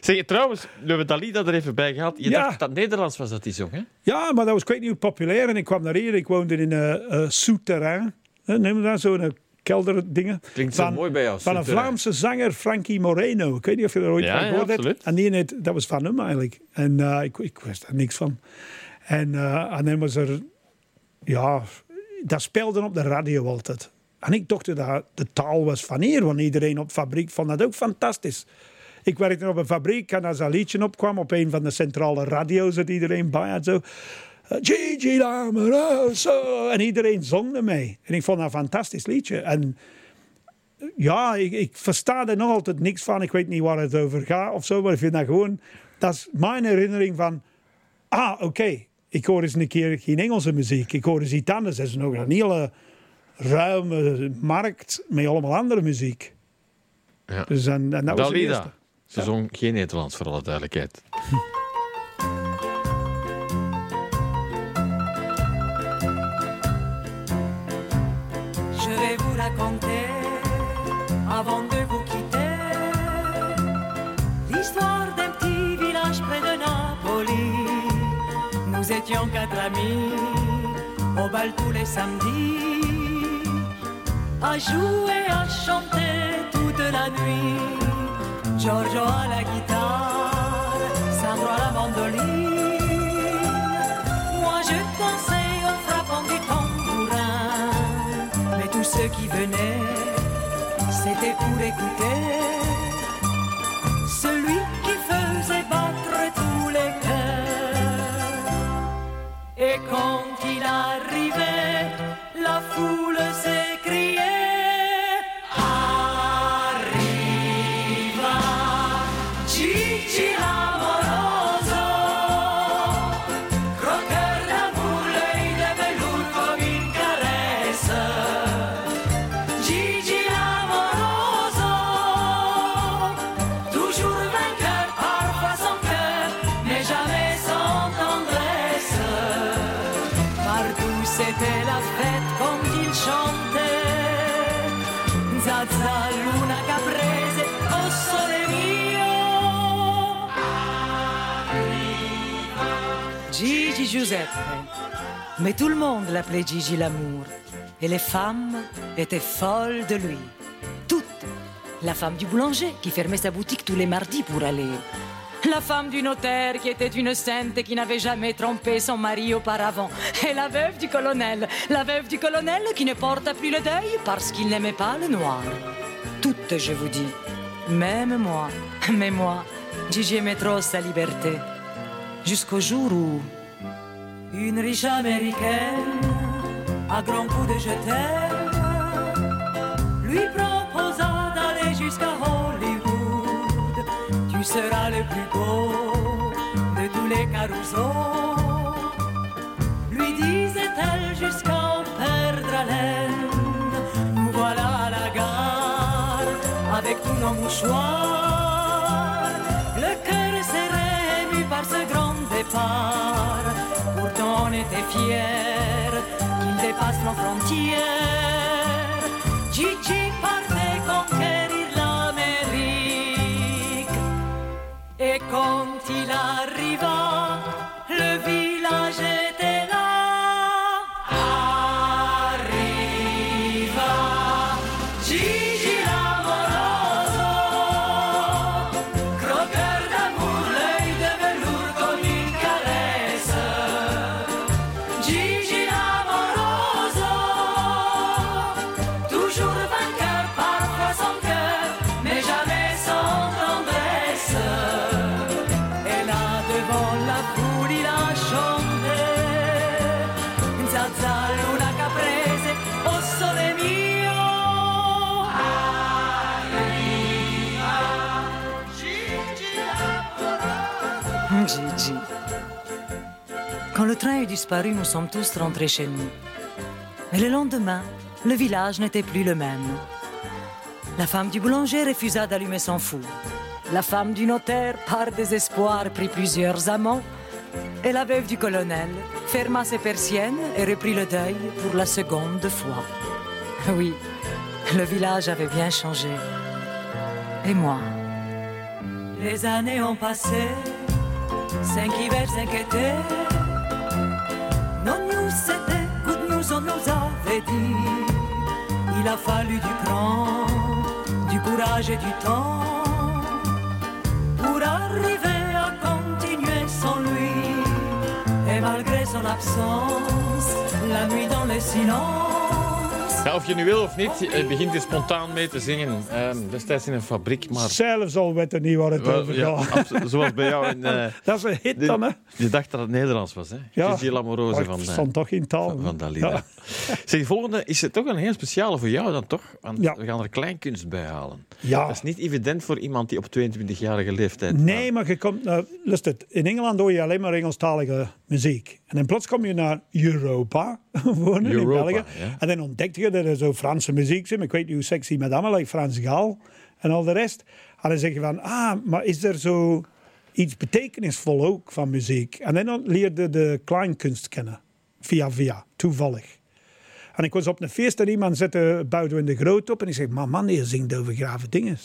Zeg, trouwens, we hebben Dalida er even bij gehad. Je Ja. dacht dat Nederlands was dat hij zong, hè? Ja, maar dat was ik weet niet hoe populair. En ik kwam naar hier. Ik woonde in een uh, souterrain. Neem dat? Zo'n kelderdingen. Klinkt zo Van- mooi bij jou. Van een. Vlaamse zanger, Frankie Moreno. Ik weet niet of je er ooit Ja, van ja, gehoord hebt. absoluut. En die heet, dat was van hem eigenlijk. En eh, ik, ik wist daar niks van. En, eh, en dan was er... Ja, dat speelde op de radio altijd. En ik dacht dat de taal was van hier. Want iedereen op fabriek vond dat ook fantastisch. Ik werkte op een fabriek en als dat liedje opkwam op een van de centrale radio's dat iedereen bij had, zo. Gigi Lamoroso. En iedereen zong ermee. En ik vond dat een fantastisch liedje. En ja, ik, ik versta er nog altijd niks van. Ik weet niet waar het over gaat of zo, maar ik vind dat gewoon... Dat is mijn herinnering van... Ah, oké, ik hoor eens een keer geen Engelse muziek. Ik hoor eens iets anders. Dat is nog een hele ruime markt met allemaal andere muziek. Ja. Dus en, en dat was. Dalida. Ze zong geen Nederlands, voor alle duidelijkheid. avant de vous quitter, l'histoire d'un petit village près de Napoli. Nous étions quatre amis, au bal tous les samedis, à jouer, à chanter toute la nuit. Giorgio à la guitare, Sandro à la mandoline. Moi je dansais en frappant du tambourin. Mais tous ceux qui venaient, c'était pour écouter. Celui qui faisait battre tous les cœurs. Et quand il arrivait, la foule s'écriait. Oh Gigi Giuseppe. Mais tout le monde l'appelait Gigi l'amour. Et les femmes étaient folles de lui. Toutes. La femme du boulanger qui fermait sa boutique tous les mardis pour aller. La femme du notaire qui était une sainte et qui n'avait jamais trompé son mari auparavant. Et la veuve du colonel. La veuve du colonel qui ne porta plus le deuil parce qu'il n'aimait pas le noir. Toutes, je vous dis. Même moi. Mais moi, Gigi trop sa liberté. Jusqu'au jour où une riche américaine, à grands coups de je lui proposa seras le plus beau de tous les carousaux. Lui disait-elle jusqu'à en perdre haleine. Nous voilà à la gare avec tous nos mouchoirs. Le cœur serré, ému par ce grand départ. Pourtant on était fiers qu'il dépasse nos frontières. Gigi Et quand il arriva, le village était train est disparu, nous sommes tous rentrés chez nous. Mais le lendemain, le village n'était plus le même. La femme du boulanger refusa d'allumer son four. La femme du notaire, par désespoir, prit plusieurs amants. Et la veuve du colonel ferma ses persiennes et reprit le deuil pour la seconde fois. Oui, le village avait bien changé. Et moi, Les années ont passé, cinq hivers, cinq étés. Il a fallu du cran, du courage et du temps pour arriver à continuer sans lui. Et malgré son absence, la nuit dans le silence. Ja, of je nu wil of niet, je begint er spontaan mee te zingen. Ehm, destijds in een fabriek, maar... Zelfs al weet er niet waar het over ja, gaat. absoluut. zoals bij jou in... eh, Dat is een hit de- dan, hè? Je dacht dat het Nederlands was, hè? Ja. Gigi Lamoroso ik van, eh, verstand toch geen taal. van, van Dalida. Ja. Zeg, de volgende is het toch een heel speciale voor jou dan toch? Want Ja. we gaan er kleinkunst bij halen. Ja. Dat is niet evident voor iemand die op 22-jarige leeftijd... Nee, maar je komt... Luister, in Engeland hoor je alleen maar Engelstalige muziek. En dan plots kom je naar Europa wonen in België. ja. En dan ontdek je dat er zo Franse muziek zit. Maar Ik weet niet hoe sexy met allemaal, like Frans Gaal en al de rest. En dan zeg je van, ah, maar is er zo iets betekenisvol ook van muziek? En dan leerde de kleinkunst kennen. Via via, toevallig. En ik was op een feest en iemand zette Boudewijn de Groot op. En ik zeg, maar man, die zingt over grave dingen.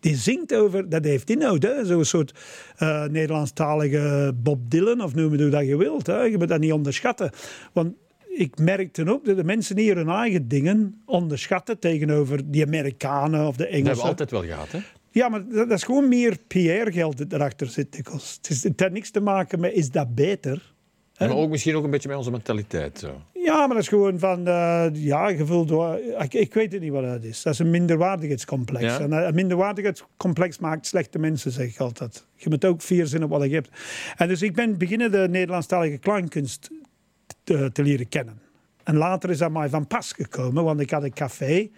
Die zingt over, dat heeft inhoud, zo'n soort eh Nederlandstalige Bob Dylan, of noem het hoe dat je wilt. Hè? Je moet dat niet onderschatten. Want ik merkte ook dat de mensen hier hun eigen dingen onderschatten tegenover die Amerikanen of de Dat hebben we Engelsen. altijd wel gehad, hè? Ja, maar dat, is gewoon meer PR-geld dat erachter zit. Het, is, het heeft niks te maken met is dat beter. En maar ook misschien ook een beetje met onze mentaliteit. Zo. Ja, maar dat is gewoon van, eh, ja, gevuld door... Ik, ik weet het niet wat dat is. Dat is een minderwaardigheidscomplex. Ja? En eh, een minderwaardigheidscomplex maakt slechte mensen, zeg ik altijd. Je moet ook vier zinnen op wat je hebt. En dus ik ben beginnen de Nederlandstalige kleinkunst te, te leren kennen. En later is dat mij van pas gekomen, want ik had een café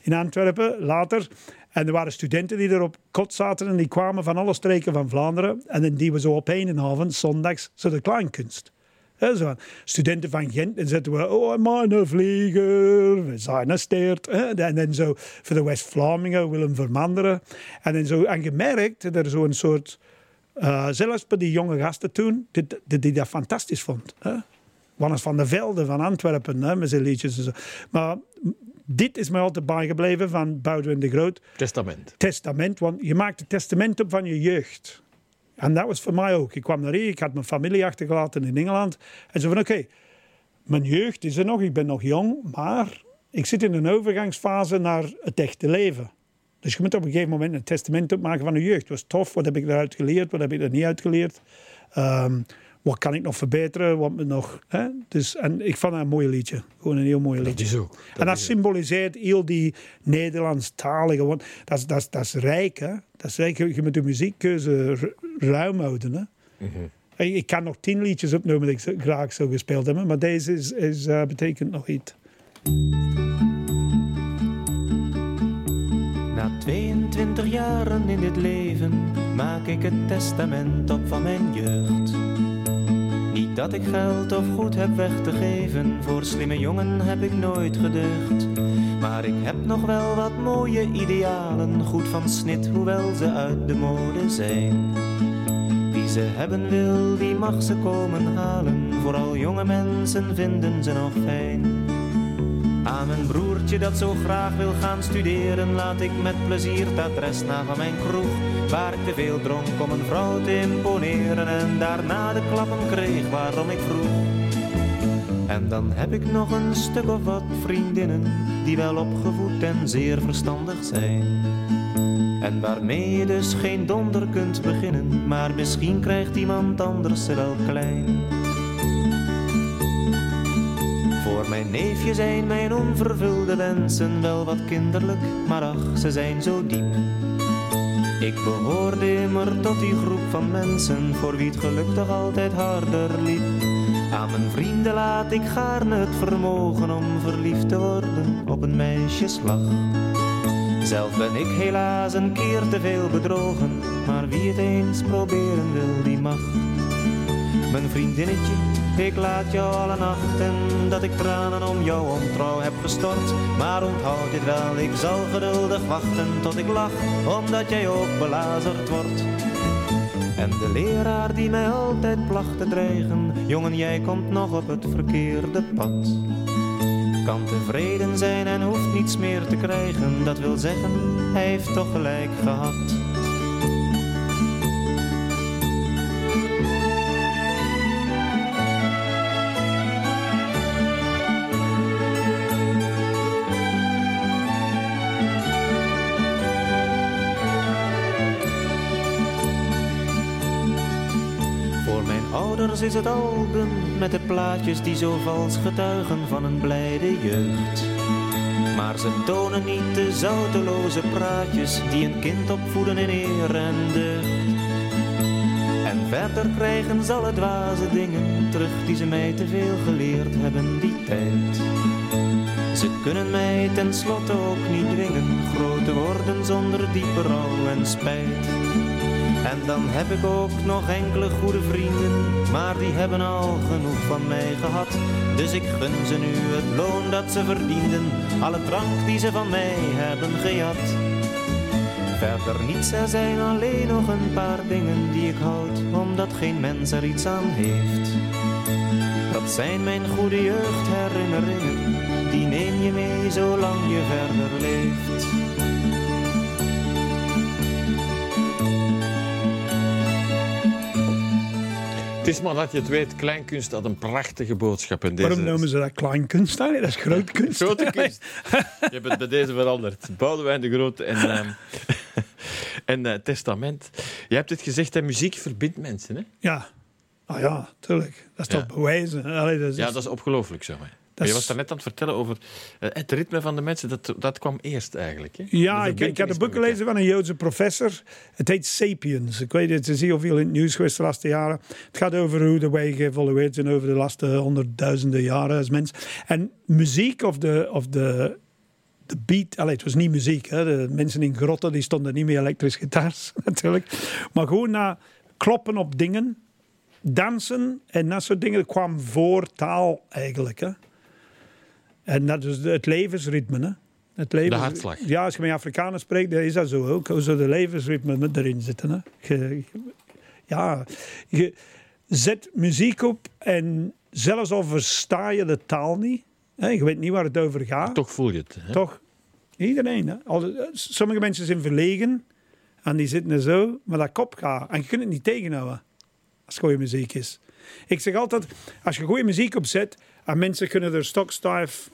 in Antwerpen, later. En er waren studenten die er op kot zaten en die kwamen van alle streken van Vlaanderen. En dan die we zo op een avond, zondags, zo de kleinkunst. Hè, zo van, studenten van Gent, en zetten we, oh, mijn een vlieger, we zijn een steert. En dan zo voor de West-Vlamingen, Willem Vermanderen. En dan zo, en gemerkt dat er zo'n soort, eh, zelfs bij die jonge gasten toen, dat die dat fantastisch vond. Hè. Wannes van der Velde van Antwerpen, hè, met zijn liedjes en zo. Maar dit is mij altijd bijgebleven van Boudewijn de Groot Testament. testament. Want je maakt het testament op van je jeugd. En dat was voor mij ook. Ik kwam naar hier, ik had mijn familie achtergelaten in Engeland. En zo van, oké, mijn jeugd is er nog, ik ben nog jong, maar ik zit in een overgangsfase naar het echte leven. Dus je moet op een gegeven moment een testament opmaken van je jeugd. Was tof, wat heb ik eruit geleerd, wat heb ik er niet uitgeleerd? Ehm, wat kan ik nog verbeteren, wat moet nog... Hè? Dus, en ik vond dat een mooi liedje. Gewoon een heel mooi liedje. is ook. en dat symboliseert heel die Nederlandstalige. Want dat is, dat is, dat is rijk, hè? Dat is rijk. Je je moet de muziekkeuze ru- ruim houden, hè? Ik- Ik kan nog tien liedjes opnoemen die ik graag zou gespeeld hebben, maar deze is, is, eh, betekent nog iets. Na 22 jaren in dit leven maak ik het testament op van mijn jeugd. Dat ik geld of goed heb weg te geven, voor slimme jongen heb ik nooit gedeugd. Maar ik heb nog wel wat mooie idealen, goed van snit, hoewel ze uit de mode zijn. Wie ze hebben wil, die mag ze komen halen, vooral jonge mensen vinden ze nog fijn. Aan mijn broertje dat zo graag wil gaan studeren, laat ik met plezier het adres na van mijn kroeg. Waar ik te veel dronk om een vrouw te imponeren en daarna de klappen kreeg waarom ik vroeg. En dan heb ik nog een stuk of wat vriendinnen die wel opgevoed en zeer verstandig zijn. En waarmee je dus geen donder kunt beginnen, maar misschien krijgt iemand anders ze wel klein. Voor mijn neefje zijn mijn onvervulde wensen wel wat kinderlijk, maar ach, ze zijn zo diep. Ik behoorde immer tot die groep van mensen voor wie het geluk toch altijd harder liep. Aan mijn vrienden laat ik gaarne het vermogen om verliefd te worden op een meisjeslag. Zelf ben ik helaas een keer te veel bedrogen, maar wie het eens proberen wil, die mag. Mijn vriendinnetje, ik laat jou alle nachten dat ik tranen om jouw ontrouw heb gestort. Maar onthoud dit wel, ik zal geduldig wachten tot ik lach, omdat jij ook belazerd wordt. En de leraar die mij altijd placht te dreigen, jongen jij komt nog op het verkeerde pad. Kan tevreden zijn en hoeft niets meer te krijgen, dat wil zeggen, hij heeft toch gelijk gehad. Is het album met de plaatjes die zo vals getuigen van een blijde jeugd. Maar ze tonen niet de zouteloze praatjes die een kind opvoeden in eer en deugd. En verder krijgen ze alle dwaze dingen terug die ze mij te veel geleerd hebben die tijd. Ze kunnen mij tenslotte ook niet dwingen groot te worden zonder diepe rouw en spijt. En dan heb ik ook nog enkele goede vrienden, maar die hebben al genoeg van mij gehad. Dus ik gun ze nu het loon dat ze verdienden, alle drank die ze van mij hebben gejat. Verder niets, er zijn alleen nog een paar dingen die ik houd, omdat geen mens er iets aan heeft. Dat zijn mijn goede jeugdherinneringen, die neem je mee zolang je verder leeft. Het is maar dat je het weet, kleinkunst had een prachtige boodschap. In deze Waarom noemen ze dat kleinkunst? Dat is grootkunst. Grote kunst. Je hebt het bij deze veranderd. Boudewijn de Grote en, ehm, en eh, Testament. Je hebt het gezegd, hè, muziek verbindt mensen. Hè? Ja. Ah ja, tuurlijk. Dat is Ja. toch bewijzen. Allee, dat is, Ja, dat is ongelooflijk, zeg maar. Maar je was daar net aan het vertellen over eh, het ritme van de mensen. Dat, dat kwam eerst eigenlijk. Hè? Ja, ik, ik had een boek gelezen van een Joodse professor. Het heet Sapiens. Ik weet het, het is heel veel in het nieuws geweest de laatste jaren. Het gaat over hoe de wij geëvolueerd zijn over de laatste honderdduizenden jaren als mens. En muziek of de, of de, de beat, allee, het was niet muziek. Hè. De mensen in grotten die stonden niet meer elektrisch gitaars natuurlijk. Maar gewoon na kloppen op dingen, dansen en dat soort dingen kwam voor taal eigenlijk. Hè. En dat is het levensritme. Hè. Het levens... hartslag. Ja, als je met Afrikanen spreekt, dan is dat zo ook. Hoe zo de levensritme erin zitten. Hè. Je, ja, je zet muziek op en zelfs al versta je de taal niet, hè, je weet niet waar het over gaat, Toch voel je het. Hè? toch? Iedereen. Hè? Al- sommige mensen zijn verlegen en die zitten er zo, maar dat kop gaat. En je kunt het niet tegenhouden als goede muziek is. Ik zeg altijd, als je goede muziek opzet en mensen kunnen er stokstijf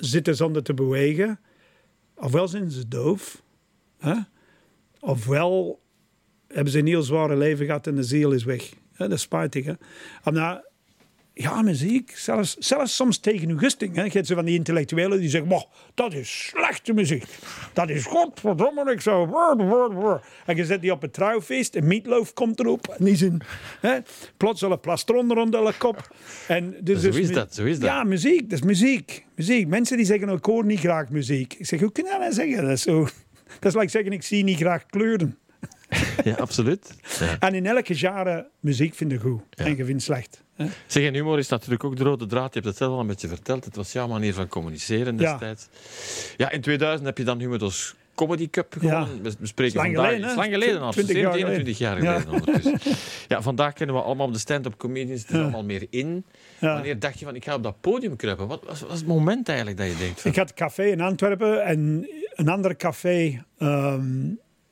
zitten zonder te bewegen, ofwel zijn ze doof, hè? ofwel hebben ze een heel zware leven gehad en de ziel is weg. Dat is spijtig. Hè? Ja, muziek, zelfs, zelfs soms tegen uw gusting. Hè. Je hebt zo van die intellectuelen die zeggen, "Moh, dat is slechte muziek. Dat is godverdomme niks zo. Brr, brr, brr." En je zet die op het trouwfeest, een meatloaf komt erop. En die zijn, hè, plots al een plastron rond de kop. En dus, Zo dus is mu- dat, zo is dat. Ja, muziek, dat is muziek. muziek. Mensen die zeggen, ik hoor niet graag muziek. Ik zeg, hoe kun je dat nou zeggen? Dat is, zo, dat is like zeggen, ik zie niet graag kleuren. Ja, absoluut. Ja. En in elke genre muziek vinden goed. En je vindt slecht. hè. Zeg, en humor is natuurlijk ook de rode draad. Je hebt het zelf al een beetje verteld. Het was jouw manier van communiceren Ja. destijds. Ja, in 2000 heb je dan Humodos Comedy Cup gewonnen. We, we spreken Lang vandaag... geleden, lang geleden al. 20 jaar 21 jaar geleden. ondertussen. Ja, vandaag kennen we allemaal de stand-up comedians. Het is allemaal meer in. Ja. Wanneer dacht je van, ik ga op dat podium kruipen? Wat was, was het moment eigenlijk dat je denkt van... Ik had een café in Antwerpen en een ander café ehm,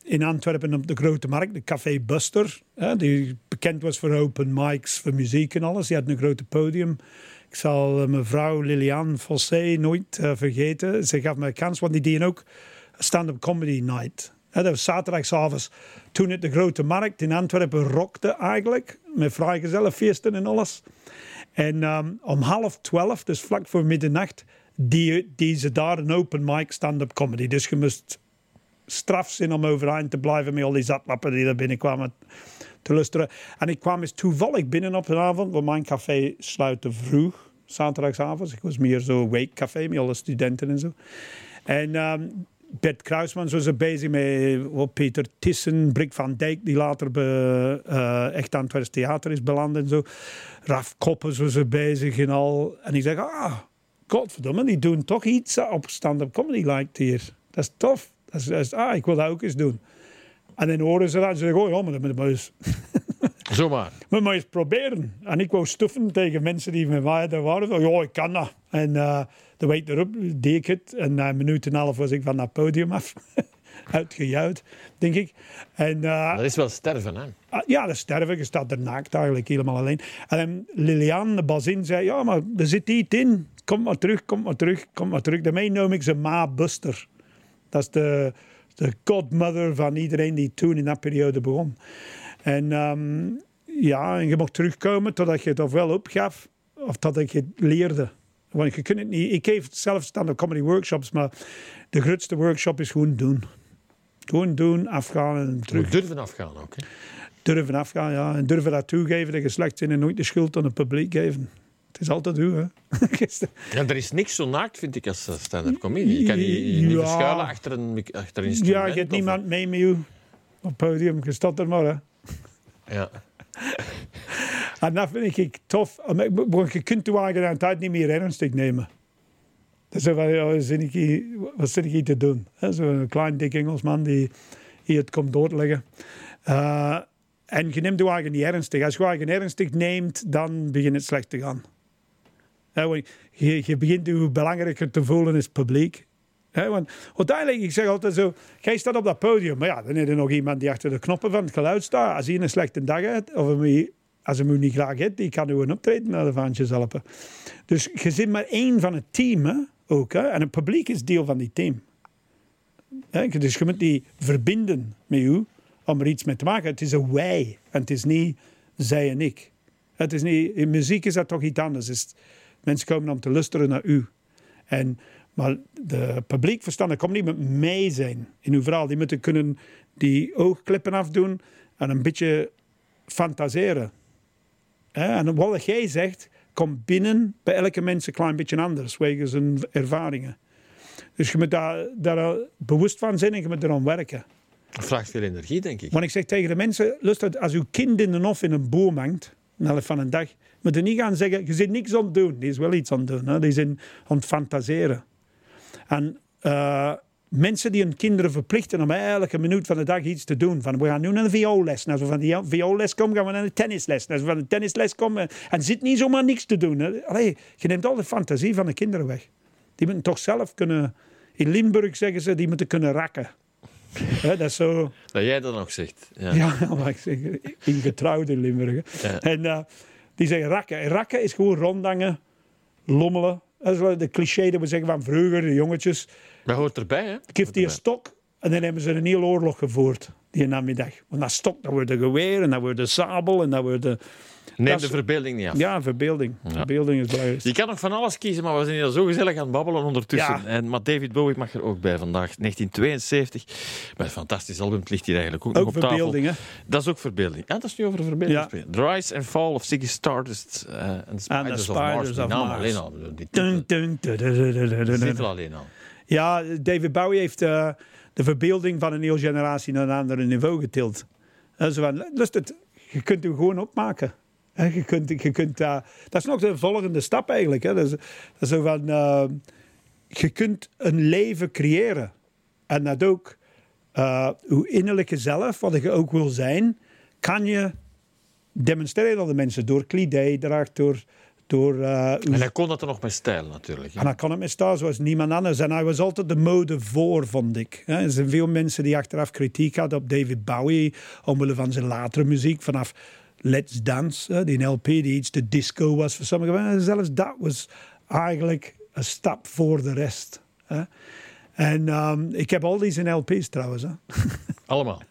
in Antwerpen op de Grote Markt, de Café Buster, hè, die bekend was voor open mics, voor muziek en alles. Die had een grote podium. Ik zal eh, mevrouw Liliane Fossé nooit eh, vergeten. Ze gaf me een kans, want die deden ook stand-up comedy night. Dat was zaterdagavond toen het de Grote Markt in Antwerpen rockte eigenlijk, met vrijgezellenfeesten en alles. En ehm, om half twaalf, dus vlak voor middernacht, die, die ze daar een open mic stand-up comedy. Dus je moest straf zijn om overeind te blijven met al die zatlappen die er binnenkwamen te lusteren. En ik kwam eens toevallig binnen op een avond, want mijn café sluitte vroeg, zaterdagsavond. Ik was meer zo'n weekcafé met alle studenten en zo. En ehm, Bert Kruisman was er bezig met wat Peter Tissen, Brik van Dijk, die later eh, Echt Antwerps Theater is beland en zo. Raf Koppers was er bezig en al. En ik zeg, ah, godverdomme, die doen toch iets op stand-up comedy lijkt hier. Dat is tof. Dat is, dat is- ah, ik wil dat ook eens doen. En dan horen ze dat en ze zeggen, oh ja, maar dat moet je maar eens, Zomaar. maar eens proberen. En ik wou stuffen tegen mensen die met mij daar waren. Van, ja, ik kan dat. En eh, de week erop deed ik het. En na een minuut en een half was ik van dat podium af. Uitgejuicht, denk ik. En, eh, Dat is wel sterven, hè? Ah, Ja, dat sterven. Je staat er naakt eigenlijk helemaal alleen. En dan Liliane, de bazin, zei... Ja, maar er zit iets in. Kom maar terug, kom maar terug, kom maar terug. Daarmee noem ik ze Ma Buster. Dat is de, de godmother van iedereen die toen in dat periode begon. En ehm, Ja, en je mocht terugkomen totdat je het ofwel opgaf of totdat je het leerde. Want je kunt het niet. Ik geef zelf stand-up comedy workshops, maar de grootste workshop is gewoon doen. Gewoon doen, afgaan en terug. durven afgaan ook. Hè? Durven afgaan, ja. En durven dat toegeven dat je slecht bent en nooit de schuld aan het publiek geven. Het is altijd hoe, hè. Ja, er is niks zo naakt, vind ik, als stand-up comedy. Je kan je, je niet Ja. verschuilen achter een, achter een instrument. ja, je hebt niemand mee met je op het podium. Je staat er maar, hè. Ja. En dat vind ik tof. Want je kunt je eigen tijd niet meer ernstig nemen. Dus wat zit ik hier, wat zit ik hier te doen? Hè, Zo'n klein dik Engelsman die hier het komt doorleggen. Eh en je neemt je eigen niet ernstig. Als je je eigen ernstig neemt, dan begint het slecht te gaan. Je, je begint je belangrijker te voelen is publiek. Hè, want uiteindelijk, ik zeg altijd zo, jij staat op dat podium, maar ja, dan is er nog iemand die achter de knoppen van het geluid staat. Als hij een slechte dag heeft, of hem, als hem u niet graag heeft, die kan een optreden naar de vaantjes helpen. Dus je zit maar één van het team, ook. Hè, en het publiek is deel van die team. Dus je moet die verbinden met u om er iets mee te maken. Het is een wij en het is niet zij en ik. Het is niet, in muziek is dat toch iets anders. Is- mensen komen om te luisteren naar u. En, maar de publiek verstanden komt niet met mee zijn in uw verhaal. Die moeten kunnen die oogklippen afdoen en een beetje fantaseren. En wat jij zegt, komt binnen bij elke mens een klein beetje anders, wegens hun ervaringen. Dus je moet daar, daar bewust van zijn en je moet eraan werken. Het vraagt veel energie, denk ik. Want ik zeg tegen de mensen, luister, als uw kind in de hof in een boom hangt, een helft van een dag, je niet gaan zeggen, je zit niks aan het doen. Die is wel iets aan het doen. Hè? Die zijn aan het fantaseren. En eh, mensen die hun kinderen verplichten om elke minuut van de dag iets te doen. Van, we gaan nu naar de vioolles. En als we van die vioolles komen, gaan we naar de tennisles. En als we van de tennisles komen, en zit niet zomaar niks te doen. Hè? Allee, je neemt al de fantasie van de kinderen weg. Die moeten toch zelf kunnen... In Limburg zeggen ze, die moeten kunnen rakken. Hè, dat zo... Dat jij dat nog zegt. Ja. Ja, maar ik zeg, in Limburg. hè. Ja. En eh, die zeggen rakken. En rakken is gewoon rondhangen, lommelen. Dat is wel de cliché dat we zeggen van vroeger, de jongetjes. Dat hoort erbij, hè? Geeft die een stok en dan hebben ze een hele oorlog gevoerd die namiddag. Want dat stok, dat wordt een geweer en dat wordt een sabel en dat wordt een... Neem dat de verbeelding niet af. Ja, verbeelding. Verbeelding is belangrijk. Je kan nog van alles kiezen, maar we zijn hier zo gezellig aan het babbelen ondertussen. Ja. En, maar David Bowie mag er ook bij vandaag. 1972. Met een fantastisch album ligt hier eigenlijk ook, nog op tafel. hè? Dat is ook verbeelding. Ja, dat is nu over verbeelding. Ja. The Rise and Fall of Ziggy Stardust eh, en the Spiders, of Mars. Spiders of Mars. alleen al. Die dun. titel alleen al. Ja, David Bowie heeft eh, de verbeelding van een hele generatie naar een ander niveau getild. En zo van, lust het, je kunt hem gewoon opmaken. Je kunt, je kunt, dat is nog de volgende stap eigenlijk. Hè. Dat, is, dat is zo van, eh, je kunt een leven creëren. En dat ook, eh uw innerlijke zelf, wat je ook wil zijn, kan je demonstreren aan de mensen door kledijdracht, door, door eh, En hij kon dat er nog met stijl natuurlijk. en dan kan het met staan zoals niemand anders. En hij was altijd de mode voor, vond ik. Hè, Er zijn veel mensen die achteraf kritiek hadden op David Bowie. Omwille van zijn latere muziek. Vanaf Let's Dance, die LP die iets te disco was voor sommigen. Maar Zelfs dat was eigenlijk een stap voor de rest. Hè. En ehm, ik heb al die zijn LP's trouwens. Hè. Allemaal.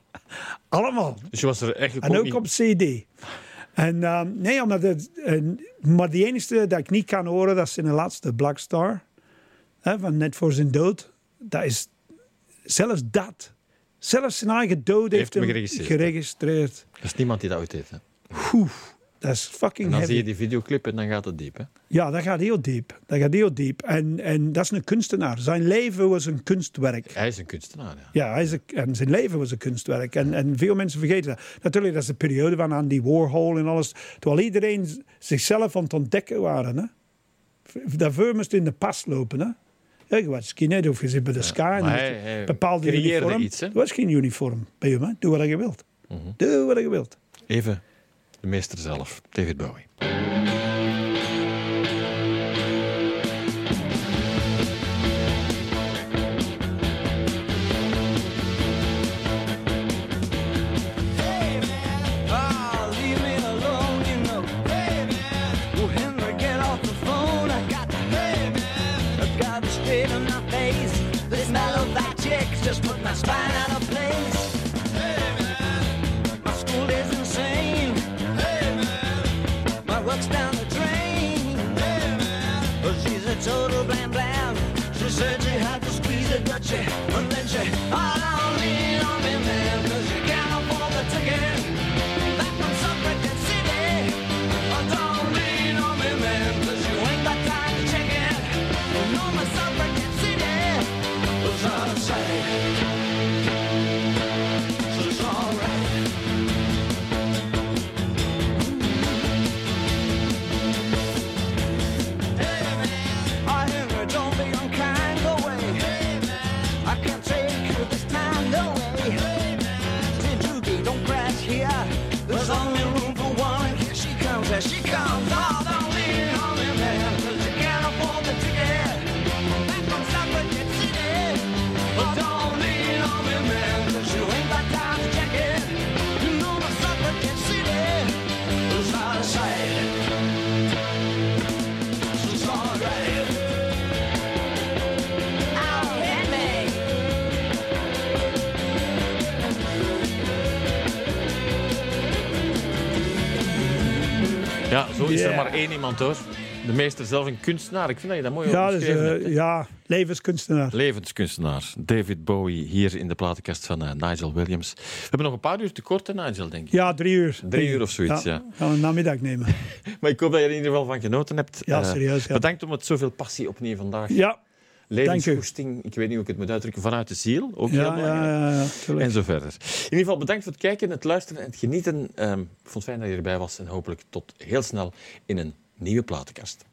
Allemaal. Dus je was er echt En ook op CD. En ehm, nee, omdat het, en, maar die enige dat ik niet kan horen, dat is zijn laatste Black Star. Hè, van net voor zijn dood. Dat is zelfs dat. Zelfs zijn eigen dood heeft, Heeft hem hem geregistreerd. geregistreerd. Er is niemand die dat ooit heeft. Hè. Dat is fucking En dan heavy. zie je die videoclip en dan gaat het diep. Hè. Ja, dat gaat heel diep. Dat gaat heel diep. En, en dat is een kunstenaar. Zijn leven was een kunstwerk. Hij is een kunstenaar. Ja. Ja, hij is een- en zijn leven was een kunstwerk. En, en veel mensen vergeten dat. Natuurlijk, dat is de periode van Andy Warhol en alles. Terwijl iedereen zichzelf aan het ontdekken waren. Hè? Daarvoor moest in de pas lopen. Hè? Ja, je was skinhead of je zit bij de Sky. hij- hij bepaalde uniform. iets, hè? Er was geen uniform bij hem. Hè? Doe wat je wilt. Mhm. Doe wat je wilt. Even de meester zelf, David Bowie. Oh, leave me alone, you know. down the drain. Zo is er Ja. maar één iemand hoor. De meester zelf een kunstenaar. Ik vind dat je dat mooi Ja, dus, eh, ja, levenskunstenaar. Levenskunstenaar. David Bowie hier in de platenkast van eh, Nigel Williams. We hebben nog een paar uur tekort, hè, Nigel, denk ik. Ja, drie uur. Drie uur of zoiets, ja. Gaan we een namiddag nemen. Maar ik hoop dat je er in ieder geval van genoten hebt. Ja, Eh, serieus, ja. Bedankt om het zoveel passie opnieuw vandaag. Ja, Levensgoesting, ik weet niet hoe ik het moet uitdrukken, vanuit de ziel. Ook heel ja, ja, belangrijk. ja, ja, tuurlijk. En zo verder. In ieder geval bedankt voor het kijken, het luisteren en het genieten. Ehm, ik vond het fijn dat je erbij was en hopelijk tot heel snel in een nieuwe platenkast.